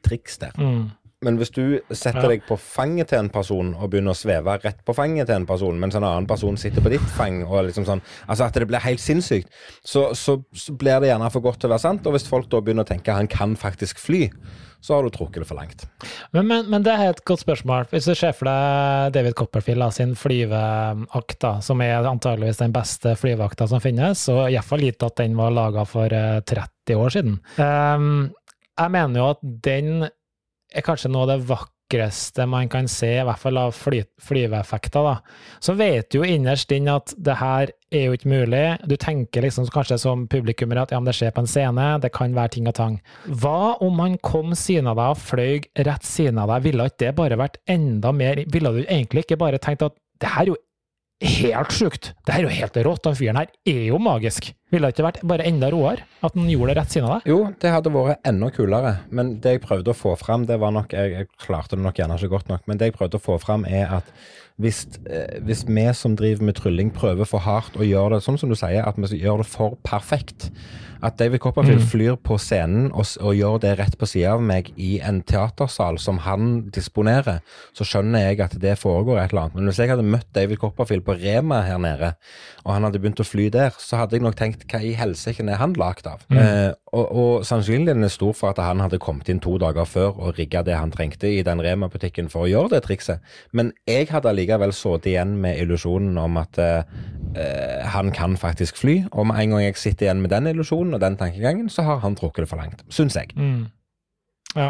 S1: triks der.
S2: Mm.
S1: Men hvis du setter deg på fanget til en person og begynner å sveve rett på fanget til en person, mens en annen person sitter på ditt fang, og liksom sånn, altså at det blir helt sinnssykt, så, så, så blir det gjerne for godt til å være sant. Og hvis folk da begynner å tenke han kan faktisk fly, så har du trukket det for langt.
S2: Men, men, men det er et godt spørsmål. Hvis du ser for deg David Copperfield sin flyveakt, som er antageligvis den beste flyveakta som finnes, og iallfall gitt at den var laga for eh, 30 år siden. Um, jeg mener jo at den er kanskje noe av det vakreste man kan se, i hvert fall av fly, flyveeffekter. da. Så vet du jo innerst inne at det her er jo ikke mulig. Du tenker liksom kanskje som publikummer at ja, men det skjer på en scene, det kan være ting og tang. Hva om han kom siden av deg og fløy rett siden av deg? Ville ikke det bare vært enda mer Ville du egentlig ikke bare tenkt at det her er jo helt sjukt? Det her er jo helt rått, den fyren her er jo magisk. Ville det ikke vært bare enda råere at han gjorde det rett siden av deg?
S1: Jo, det hadde vært enda kulere, men det jeg prøvde å få fram, det var nok Jeg, jeg klarte det nok gjerne ikke godt nok, men det jeg prøvde å få fram, er at hvis, eh, hvis vi som driver med trylling, prøver for hardt å gjøre det sånn som du sier, at vi gjør det for perfekt At David Copperfield
S2: Mm.
S1: flyr på scenen og, og gjør det rett på sida av meg i en teatersal som han disponerer, så skjønner jeg at det foregår et eller annet. Men hvis jeg hadde møtt David Copperfield på Rema her nede, og han hadde begynt å fly der, så hadde jeg nok tenkt hva i helsike er han lagd av? Eh, og, og sannsynligheten er stor for at han hadde kommet inn to dager før og rigga det han trengte i den Rema-butikken for å gjøre det trikset. Men jeg hadde allikevel sittet igjen med illusjonen om at eh, eh, han kan faktisk fly, og med en gang jeg sitter igjen med den illusjonen og den tankegangen, så har han trukket det for langt. Syns jeg.
S2: Mm. Ja.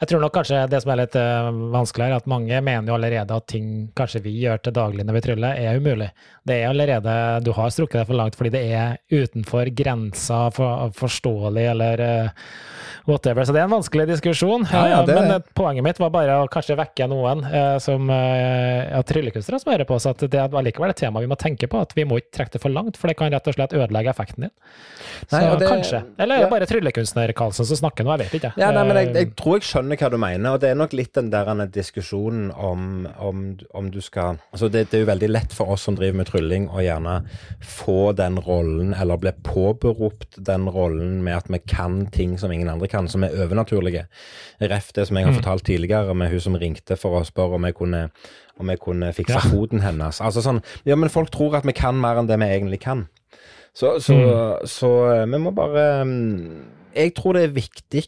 S2: Jeg tror nok kanskje det som er litt uh, vanskeligere, er at mange mener jo allerede at ting kanskje vi gjør til daglig når vi tryller, er umulig. Det er allerede Du har strukket deg for langt fordi det er utenfor grensa for, forståelig eller uh, whatever. Så det er en vanskelig diskusjon. Ja, ja, det... Men poenget mitt var bare å kanskje vekke noen uh, som uh, tryllekunstnere som hører på, så at det er likevel et tema vi må tenke på. At vi må ikke trekke det for langt, for det kan rett og slett ødelegge effekten din. Så nei, det... kanskje. Eller er det bare tryllekunstner Karlsen som snakker nå, jeg vet ikke.
S1: Ja, nei, men jeg, jeg, tror jeg skjønner hva du mener, og det er nok litt den der diskusjonen om, om, om du skal Altså det, det, er jo veldig lett for oss som driver med trylling, å gjerne få den rollen, eller bli påberopt den rollen med at vi kan ting som ingen andre kan som er overnaturlige. Ref det som jeg har mm. fortalt tidligere, med hun som ringte for å spørre om jeg kunne, om jeg kunne fikse ja. foten hennes. Altså sånn, ja, men folk tror at vi kan mer enn det vi egentlig kan. Så, så, mm. så så vi må bare mm, Jeg tror det er viktig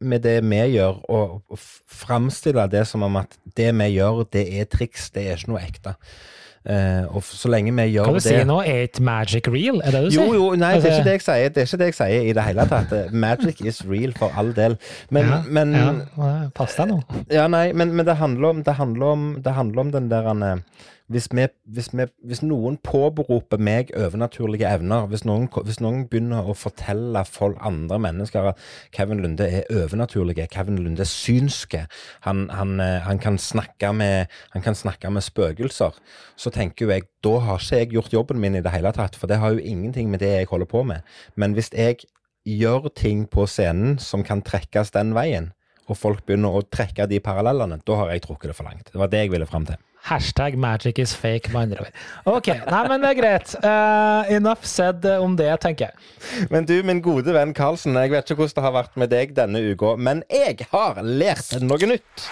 S1: med det vi gjør, å framstille det som om at det vi gjør, det er triks, det er ikke noe ekte. Uh, og så lenge vi gjør det
S2: Hva du
S1: det
S2: sier nå? Er it magic real? Er det du
S1: jo, sier? Jo, nei, det er ikke det jeg sier. Det er ikke det jeg sier i det hele tatt. Magic is real, for all del. Men,
S2: ja,
S1: men
S2: ja, Pass deg nå.
S1: Ja, nei, men, men det, handler om, det, handler om, det handler om den der uh, hvis, vi, hvis, vi, hvis, noen påberoper meg overnaturlige evner, hvis noen, hvis noen, begynner å fortelle folk, andre mennesker at Kevin Lunde er overnaturlig, Kevin Lunde er synske, han, han, eh, han, kan med, snakke med, spøkelser, så tenker jo jeg da har ikke jeg gjort jobben min i det hele tatt, for det har jo ingenting med det jeg holder på med. Men hvis jeg gjør ting på scenen som kan trekkes den veien, og folk begynner å trekke de parallellene, da har jeg trukket det for langt. Det var det jeg ville fram til.
S2: Hashtag magic is fake, med andre ord. Ok, nei, men det er greit. Uh, enough said om det, tenker jeg.
S1: Men du, min gode venn Karlsen, jeg vet ikke hvordan det har vært med deg denne uka, men jeg har lært noe nytt.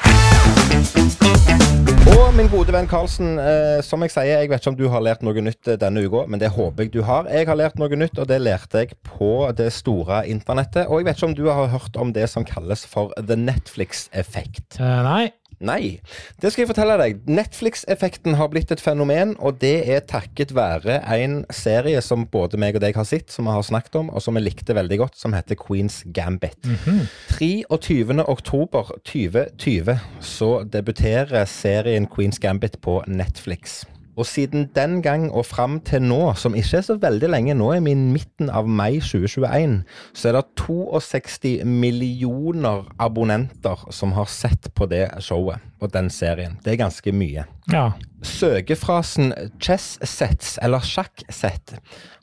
S1: Og min gode venn Karlsen, uh, som jeg sier, jeg vet ikke om du har lært noe nytt denne uka, men det håper jeg du har. Jeg har lært noe nytt, og det lærte jeg på det store internettet. Og jeg vet ikke om du har hørt om det som kalles for the Netflix-effekt.
S2: Uh, nei.
S1: Nei, det skal jeg fortelle deg. Netflix-effekten har blitt et fenomen, og det er takket være en serie som både meg og deg har sett, som vi har snakket om, og som vi likte veldig godt, som heter Queens Gambit. Mm -hmm. 23. oktober 2020 så debuterer serien Queens Gambit på Netflix. Og siden den gang og fram til nå, som ikke er så veldig lenge, nå er vi i midten av mai 2021, så er det 62 millioner abonnenter som har sett på det showet og den serien. Det er ganske mye.
S2: Ja.
S1: Søkefrasen chess sets, eller sjakk-sett,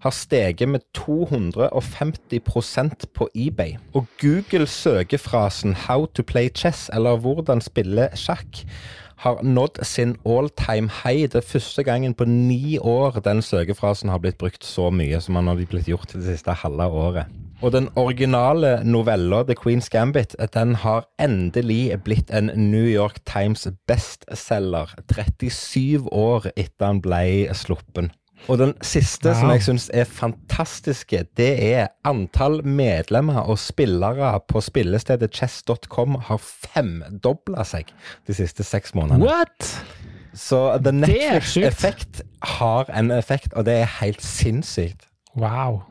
S1: har steget med 250% på eBay. Og Google søkefrasen how to play chess, eller hvordan spille sjakk, har nådd sin all time high. Det er første gangen på ni år den søkefrasen har blitt brukt så mye som den har blitt gjort det siste halve året. Og den originale novella The Queen's Gambit den har endelig blitt en New York Times bestselger 37 år etter den ble sluppen. Og den siste ja. som jeg syns er fantastiske, det er antall medlemmer og spillere på spillestedet chess.com har femdobla seg de siste seks månedene.
S2: What?
S1: Så The Netflix Effect har en effekt, og det er helt sinnssykt.
S2: Wow.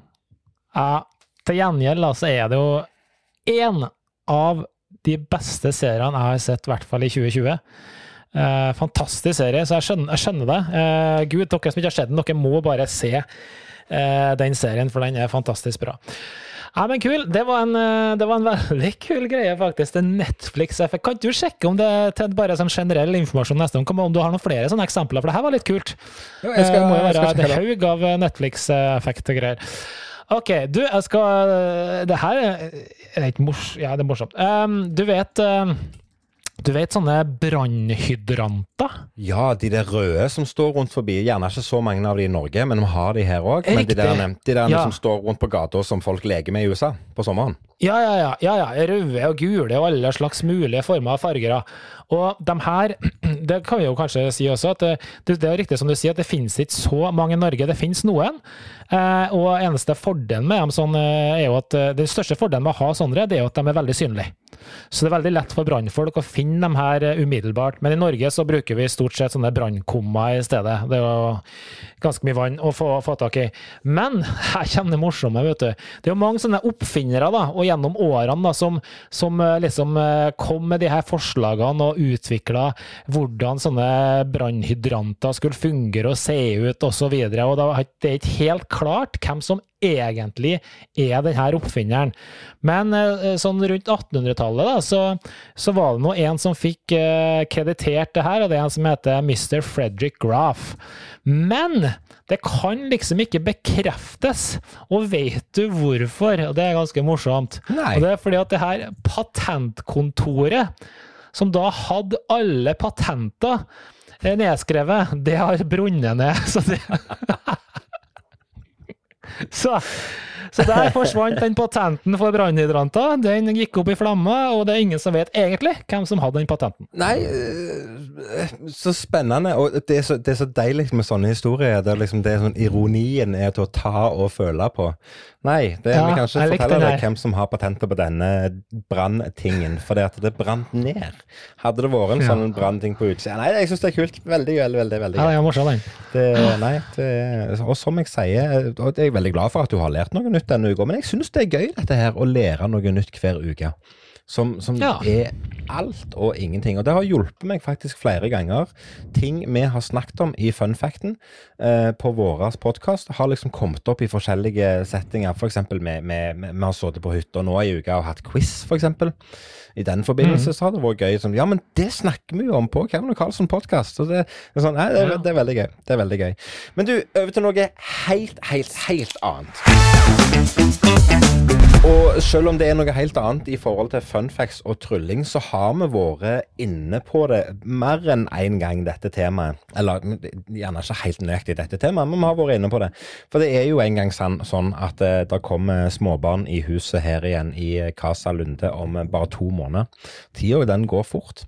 S2: Uh, til gjengjeld altså, er det jo én av de beste seriene jeg har sett, i hvert fall i 2020. Uh, fantastisk serie, så jeg skjønner, jeg skjønner det. Uh, Gud, dere som ikke har sett den, dere må bare se uh, den serien, for den er fantastisk bra. Ja, men kul. Det var en, det var en veldig kul greie, faktisk. Det Netflix-effekt. Kan du sjekke om det til bare sånn generell informasjon neste gang, om du har noen flere sånne eksempler, for det her var litt kult. Jo, jeg skal, det må jo være et haug av Netflix-effekt og greier. OK, du, jeg skal Det her er ikke mors... Ja, det er morsomt. Um, du vet uh, du vet sånne brannhydranter?
S1: Ja, de der røde som står rundt forbi. Gjerne ikke så mange av de i Norge, men vi har de her òg. Men de der, de der ja. som står rundt på gata som folk leker med i USA på sommeren.
S2: Ja, ja, ja. ja, ja. Røde og gule og alle slags mulige former og farger. Og de her, det kan vi jo kanskje si også, at det, det er riktig som du sier, at det finnes ikke så mange i Norge. Det finnes noen. Eh, og eneste fordelen med dem sånn, eh, er jo at eh, den største fordelen med å ha sånne, det er jo at de er veldig synlige. Så det er veldig lett for brannfolk å finne dem her eh, umiddelbart. Men i Norge så bruker vi stort sett sånne brannkummer i stedet. Det er jo ganske mye vann å få, få tak i. Men her kommer det morsomme, vet du. Det er jo mange sånne oppfinnere da, og gjennom årene da, som, som eh, liksom eh, kom med de her forslagene og utvikla hvordan sånne brannhydranter skulle fungere og se ut osv. Og, så og det er ikke helt klart hvem som egentlig er denne oppfinneren. Men eh, sånn rundt 1800-tallet så, så, var det nå en som fikk uh, kreditert det her, og det er en som heter Mr. Frederick Graff. Men det kan liksom ikke bekreftes, og vet du hvorfor? Og det er ganske morsomt.
S1: Nei.
S2: Og det er fordi at det her patentkontoret, som da hadde alle patenter eh, nedskrevet, det har brunnet ned. Så det Så, så der forsvant den patenten for brannhydranter. Den gikk opp i flammer, og det er ingen som vet egentlig hvem som hadde den patenten.
S1: Nei, øh, så spennende. Og det er så, det er så deilig med sånne historier. Der liksom det er sånn, ironien er til å ta og føle på. Nei, det, ja, vi kan ikke fortelle deg hvem som har patentet på denne branntingen. For det at det brant ned. Hadde det vært en sånn brannting på utsida Nei, jeg syns det er kult. Veldig, veldig, veldig. veldig
S2: Ja, det er morsom,
S1: den. Nei, det, og som jeg sier, og det er veldig glad for at du har lært noe nytt denne uka. Men jeg syns det er gøy dette her, å lære noe nytt hver uke som, som ja. er alt og ingenting. Og det har hjulpet meg faktisk flere ganger. Ting vi har snakket om i funfacten eh, på vår podkast, har liksom kommet opp i forskjellige settinger. F.eks. For vi, har sittet på hytta nå i uka og hatt quiz, f.eks. I den forbindelse mm. så har det vært gøy. Som, ja, men det snakker vi jo om på Kevin og Carlsen podkast. Det, det, sånn, det, det, er veldig gøy. Det er veldig gøy. Men du, over til noe helt, helt, helt annet. Og selv om det er noe helt annet i forhold til funfacts og trylling, så har vi vært inne på det mer enn én en gang, dette temaet. Eller gjerne ikke helt nøyaktig dette temaet, men vi har vært inne på det. For det er jo en gang sånn at uh, det kommer småbarn i huset her igjen i Casa Lunde om bare to måneder. Tida går fort.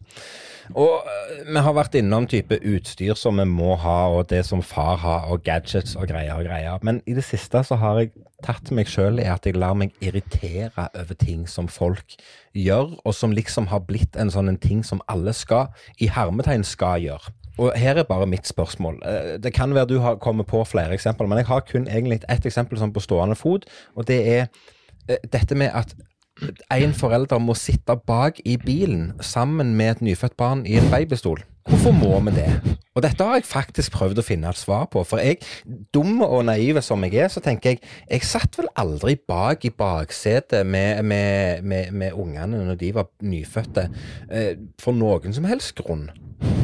S1: Og uh, vi har vært innom type utstyr som vi må ha, og det som far har, og gadgets og greier og greier. Men i det siste så har jeg tatt meg sjøl i at jeg lar meg irritere over ting som folk gjør, og som liksom har blitt en sånn en ting som alle skal, i hermetegn, skal gjøre. Og her er bare mitt spørsmål. Eh, det kan være du har kommet på flere eksempler, men jeg har kun egentlig ett eksempel sånn på stående fot, og det er eh, dette med at en forelder må sitte bak i bilen sammen med et nyfødt barn i en babystol. Hvorfor må vi det? Og dette har jeg faktisk prøvd å finne et svar på. For jeg, dum og naiv som jeg er, så tenker jeg jeg satt vel aldri bak i baksetet med, med, med, med ungene når de var nyfødte, eh, for noen som helst grunn.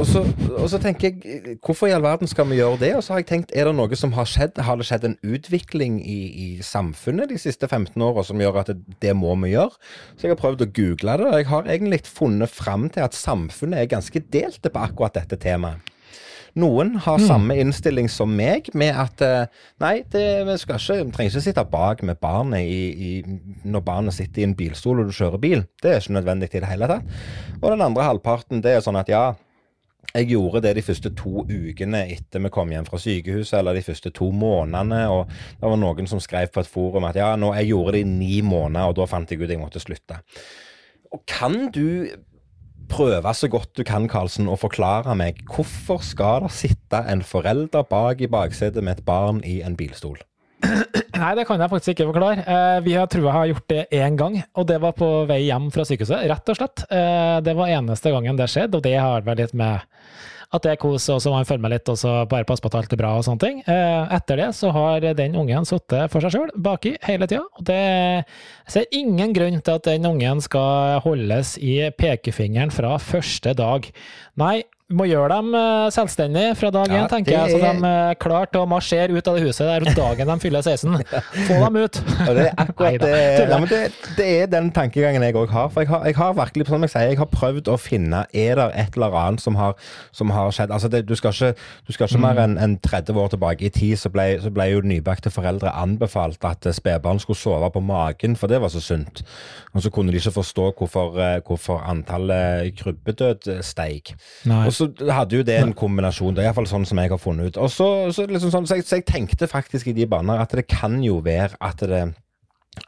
S1: Og så, og så, tenker jeg, hvorfor i all verden skal vi gjøre det? Og så har jeg tenkt, er det noe som har skjedd? Har det skjedd en utvikling i, i samfunnet de siste 15 åra som gjør at det, det, må vi gjøre? Så jeg har prøvd å google det, og jeg har egentlig funnet fram til at samfunnet er ganske delte på akkurat dette temaet. Noen har mm. samme innstilling som meg, med at eh, nei, det, vi, ikke, vi trenger ikke sitte bak med barnet i, i, når barnet sitter i en bilstol og du kjører bil. Det er ikke nødvendig i det hele tatt. Og den andre halvparten, det er sånn at ja, jeg gjorde det de første to ukene etter vi kom hjem fra sykehuset, eller de første to månedene. Og det var noen som skrev på et forum at ja, nå, jeg gjorde det i ni måneder, og da fant jeg ut jeg måtte slutte. Og kan du prøve så godt du kan, Karlsen, å forklare meg hvorfor skal det sitte en forelder bak i baksetet med et barn i en bilstol?
S2: Nei, det kan jeg faktisk ikke forklare. Eh, vi har tror jeg har gjort det én gang, og det var på vei hjem fra sykehuset, rett og slett. Eh, det var eneste gangen det skjedde, og det har vel litt med at det er kos, og så må man følge med litt, og så bare passe på at alt er bra og sånne ting. Eh, etter det så har den ungen sittet for seg sjøl baki hele tida, og det ser ingen grunn til at den ungen skal holdes i pekefingeren fra første dag. Nei, må gjøre dem eh, selvstendige fra dag én, ja, tenker jeg. Så de er klare til å marsjere ut av det huset der dagen de fyller 16. Få dem ut!
S1: Og det er akkurat det, ja, det, det, er den tankegangen jeg òg har. For jeg har, jeg har, virkelig, som jeg sier, jeg har prøvd å finne Er det et eller annet som har, som har skjedd? Altså, det, du skal ikke, du skal ikke mm. mer enn en 30 år tilbake i tid, så ble, så ble jo nybakte foreldre anbefalt at spedbarn skulle sove på magen, for det var så sunt. Og så kunne de ikke forstå hvorfor, eh, hvorfor antallet krybbedød steig. Og så hadde jo det en kombinasjon. Det er iallfall sånn som jeg har funnet ut. Og så, så, liksom sånn, så, jeg, så jeg, tenkte faktisk i de baner at det kan jo være at det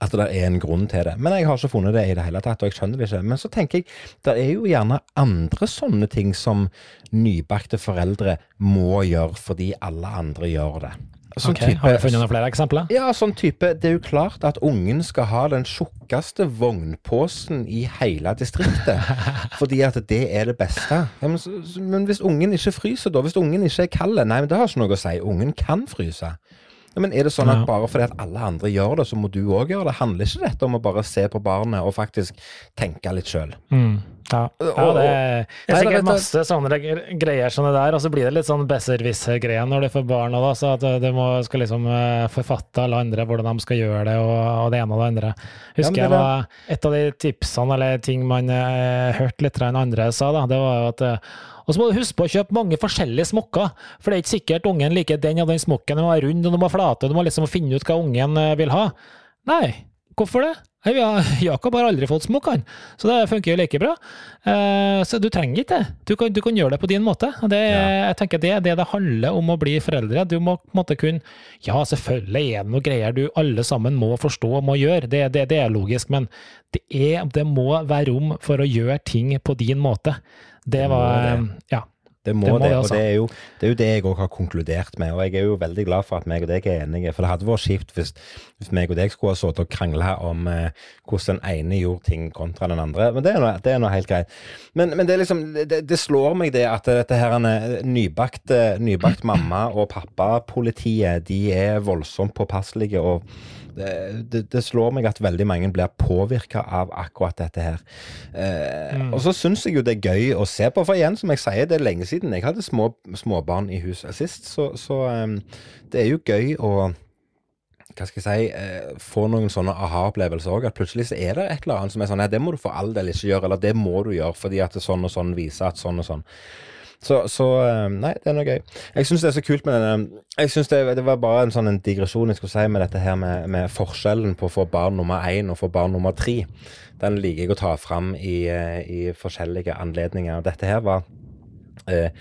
S1: At det er en grunn til det. Men jeg har ikke funnet det i det hele tatt, og jeg skjønner det ikke. Men så tenker jeg, det er jo gjerne andre sånne ting som nybakte foreldre må gjøre fordi alle andre gjør det. Sånn
S2: Ok, Har du funnet noen flere eksempler?
S1: ja, sånn type Det er jo klart at ungen skal ha den tjukkeste vognposen i hele distriktet. fordi at det er det beste. Ja, men, men hvis ungen ikke fryser, da? Hvis ungen ikke er kald? Nei, men det har ikke noe å si. Ungen kan fryse. Ja, men er det sånn at bare fordi at alle andre gjør det, så må du òg gjøre det? Handler ikke dette om å bare se på barnet og faktisk tenke litt sjøl?
S2: Mm. Ja. ja, det er, det er sikkert masse sånne greier som det der, og så blir det litt sånn besserwisser-greie når du får barn Da, så at du må, skal liksom eh, forfatte alle andre hvordan de skal gjøre det, og, og det ene og det andre. Husker
S1: ja, det
S2: jeg var et av de tipsene eller ting man eh, hørte litt andre sa, da, det var jo at eh, og så må du huske på å kjøpe mange forskjellige smokker, for det er ikke sikkert ungen liker den og den smokken. Den må være rund, og den må flate, du må liksom finne ut hva ungen eh, vil ha. Nei, hvorfor det? Jakob har aldri fått smokk, han, så det funker jo like bra. Eh, så du trenger ikke det. Du kan, du kan gjøre det på din måte. Det, ja. Jeg tenker det er det det handler om å bli foreldre. Du må på en måte kunne Ja, selvfølgelig er det noe greier du alle sammen må forstå og må gjøre, det, det, det er logisk, men det, er, det må være rom for å gjøre ting på din måte. Det var
S1: det.
S2: Ja.
S1: Det må
S2: Det må det,
S1: og
S2: altså.
S1: det er, jo, det er jo det jeg òg har konkludert med. Og jeg er jo veldig glad for at meg og deg er enige, for det hadde vært kjipt hvis, hvis meg og deg skulle ha sittet og krangla om eh, hvordan den ene gjorde ting kontra den andre. Men det er noe, det er noe helt greit. Men, men det, liksom, det, det slår meg det at dette her nybakt, nybakt mamma og pappa-politiet, de er voldsomt påpasselige. og det, det, det slår meg at veldig mange blir påvirka av akkurat dette her. Eh, Og så syns jeg jo det er gøy å se på, for igjen, som jeg sier, det er lenge siden jeg hadde små, småbarn i huset sist, så, så um, det er jo gøy å hva skal jeg si, eh, få noen sånne aha-opplevelser òg. At plutselig så er det et eller annet som er sånn Nei, det må du for all del ikke gjøre, eller det må du gjøre fordi at det sånn og sånn viser at sånn og sånn. Så, så eh, nei, det er noe gøy. Jeg syns det er så kult med denne Jeg synes det, det var bare en sånn en digresjon jeg skulle si med dette her med, med forskjellen på å få barn nummer én og få barn nummer tre. Den liker jeg å ta fram i, eh, i forskjellige anledninger. Dette her var eh,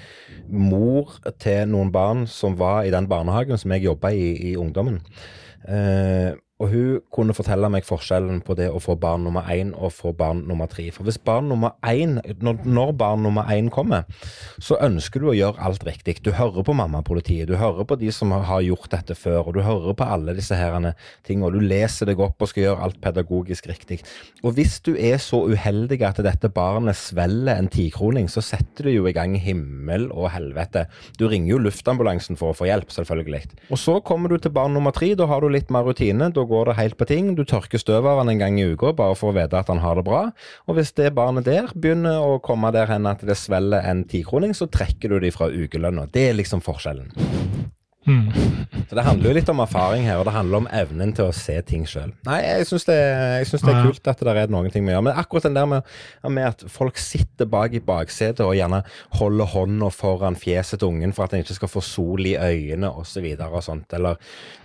S1: mor til noen barn som var i den barnehagen som jeg jobba i i ungdommen. Eh, og hun kunne fortelle meg forskjellen på det å få barn nummer én og få barn nummer tre. For hvis barn nummer én, når, når barn nummer én kommer, så ønsker du å gjøre alt riktig. Du hører på mammapolitiet, du hører på de som har gjort dette før, og du hører på alle disse herrene tingene, og du leser deg opp og skal gjøre alt pedagogisk riktig. Og hvis du er så uheldig at dette barnet svelger en tikroning, så setter du jo i gang himmel og helvete. Du ringer jo luftambulansen for å få hjelp, selvfølgelig. Og så kommer du til barn nummer tre, da har du litt mer rutine. Da går det helt på ting. Du tørker støv av han en gang i uka bare for å vite at han har det bra. Og hvis det barnet der begynner å komme der hen at det svelger en tikroning, så trekker du de fra ukelønna. Det er liksom forskjellen.
S2: Mm.
S1: Så det handler jo litt om erfaring her, og det handler om evnen til å se ting sjøl. Nei, jeg syns det, jeg synes det er kult at det er noen ting vi gjør. Men akkurat den der med, med at folk sitter bak i baksetet og gjerne holder hånda foran fjeset til ungen for at den ikke skal få sol i øynene osv. Og, så videre og sånt, eller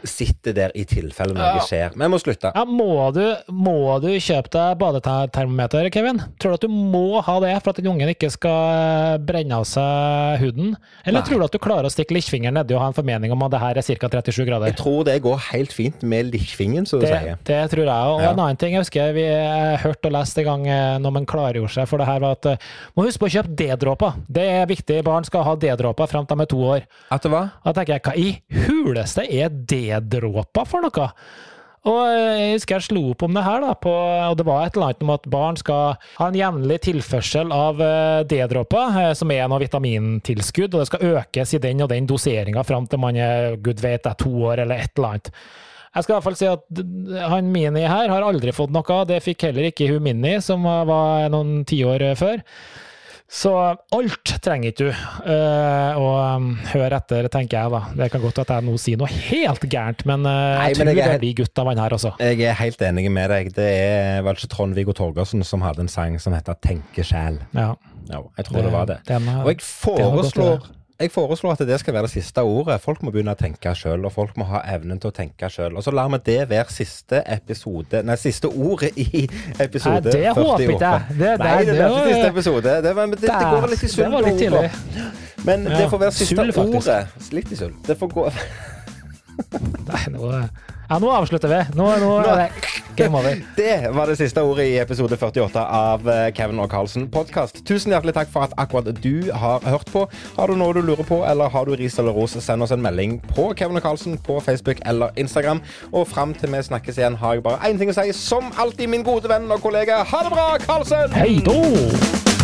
S1: sitter der i tilfelle noe
S2: Ja.
S1: skjer. Vi må slutte.
S2: Ja, må, du, må du kjøpe deg badetermometer, Kevin? Tror du at du må ha det for at den ungen ikke skal brenne av seg huden? Eller
S1: Nei.
S2: tror du at du klarer å stikke lillefingeren nedi og ha en formening om at det her er ca. 37 grader?
S1: Jeg tror det går helt fint med likfingen, som du
S2: Det,
S1: sier.
S2: det tror jeg. Og
S1: Ja.
S2: en annen ting jeg husker vi eh, hørte og leste en gang eh, når man klargjorde seg for det her, var at eh, må huske på å kjøpe D-dråper. Det er viktig. Barn skal ha D-dråper fram til de er to år.
S1: At det var?
S2: Da tenker jeg, hva i huleste er D-dråper for noe? Og jeg husker jeg slo opp om det her, da, på, og det var et eller annet om at barn skal ha en jevnlig tilførsel av eh, D-dråper, eh, som er noe vitamintilskudd, og det skal økes i den og den doseringa fram til man er gud vet er to år eller et eller annet. Jeg skal i hvert fall si at han Mini her har aldri fått noe, det fikk heller ikke hun Mini, som var noen tiår før. Så alt trenger ikke du uh, å um, høre etter, tenker jeg da. Det kan godt at jeg nå sier noe helt gærent, men uh,
S1: Nei,
S2: jeg
S1: men
S2: tror
S1: jeg
S2: det blir gutt av han her også.
S1: Jeg er helt enig med deg. Det er vel ikke Trond-Viggo Torgersen som hadde en sang som heter 'Tenkesjel'.
S2: Ja,
S1: Ja, jeg tror det, var det.
S2: Den,
S1: Og jeg foreslår,
S2: det.
S1: Jeg foreslår at det skal være det siste ordet. Folk må begynne å tenke sjøl, og folk må ha evnen til å tenke sjøl. Og så lar vi det være siste episode Nei, siste ordet i episode
S2: 48. det
S1: 48.
S2: håper jeg. Det-
S1: Nei, det
S2: det-
S1: ikke siste episode. Det, var, det, det går litt i
S2: var
S1: ordet. Men det får være siste ordet. Litt i sull. Det får gå
S2: Nei, nå Ja, nå avslutter vi. Nå, nå er det game over.
S1: Det var det siste ordet i episode 48 av eh, Kevin og Carlsen podkast. Tusen hjertelig takk for at akkurat du har hørt på. Har du noe du lurer på, eller har du ris eller ros, send oss en melding på Kevin og Carlsen på Facebook eller Instagram. Og fram til vi snakkes igjen, har jeg bare én ting å si. Som alltid, min gode venn og kollega, ha det bra, Carlsen!
S2: Hei då!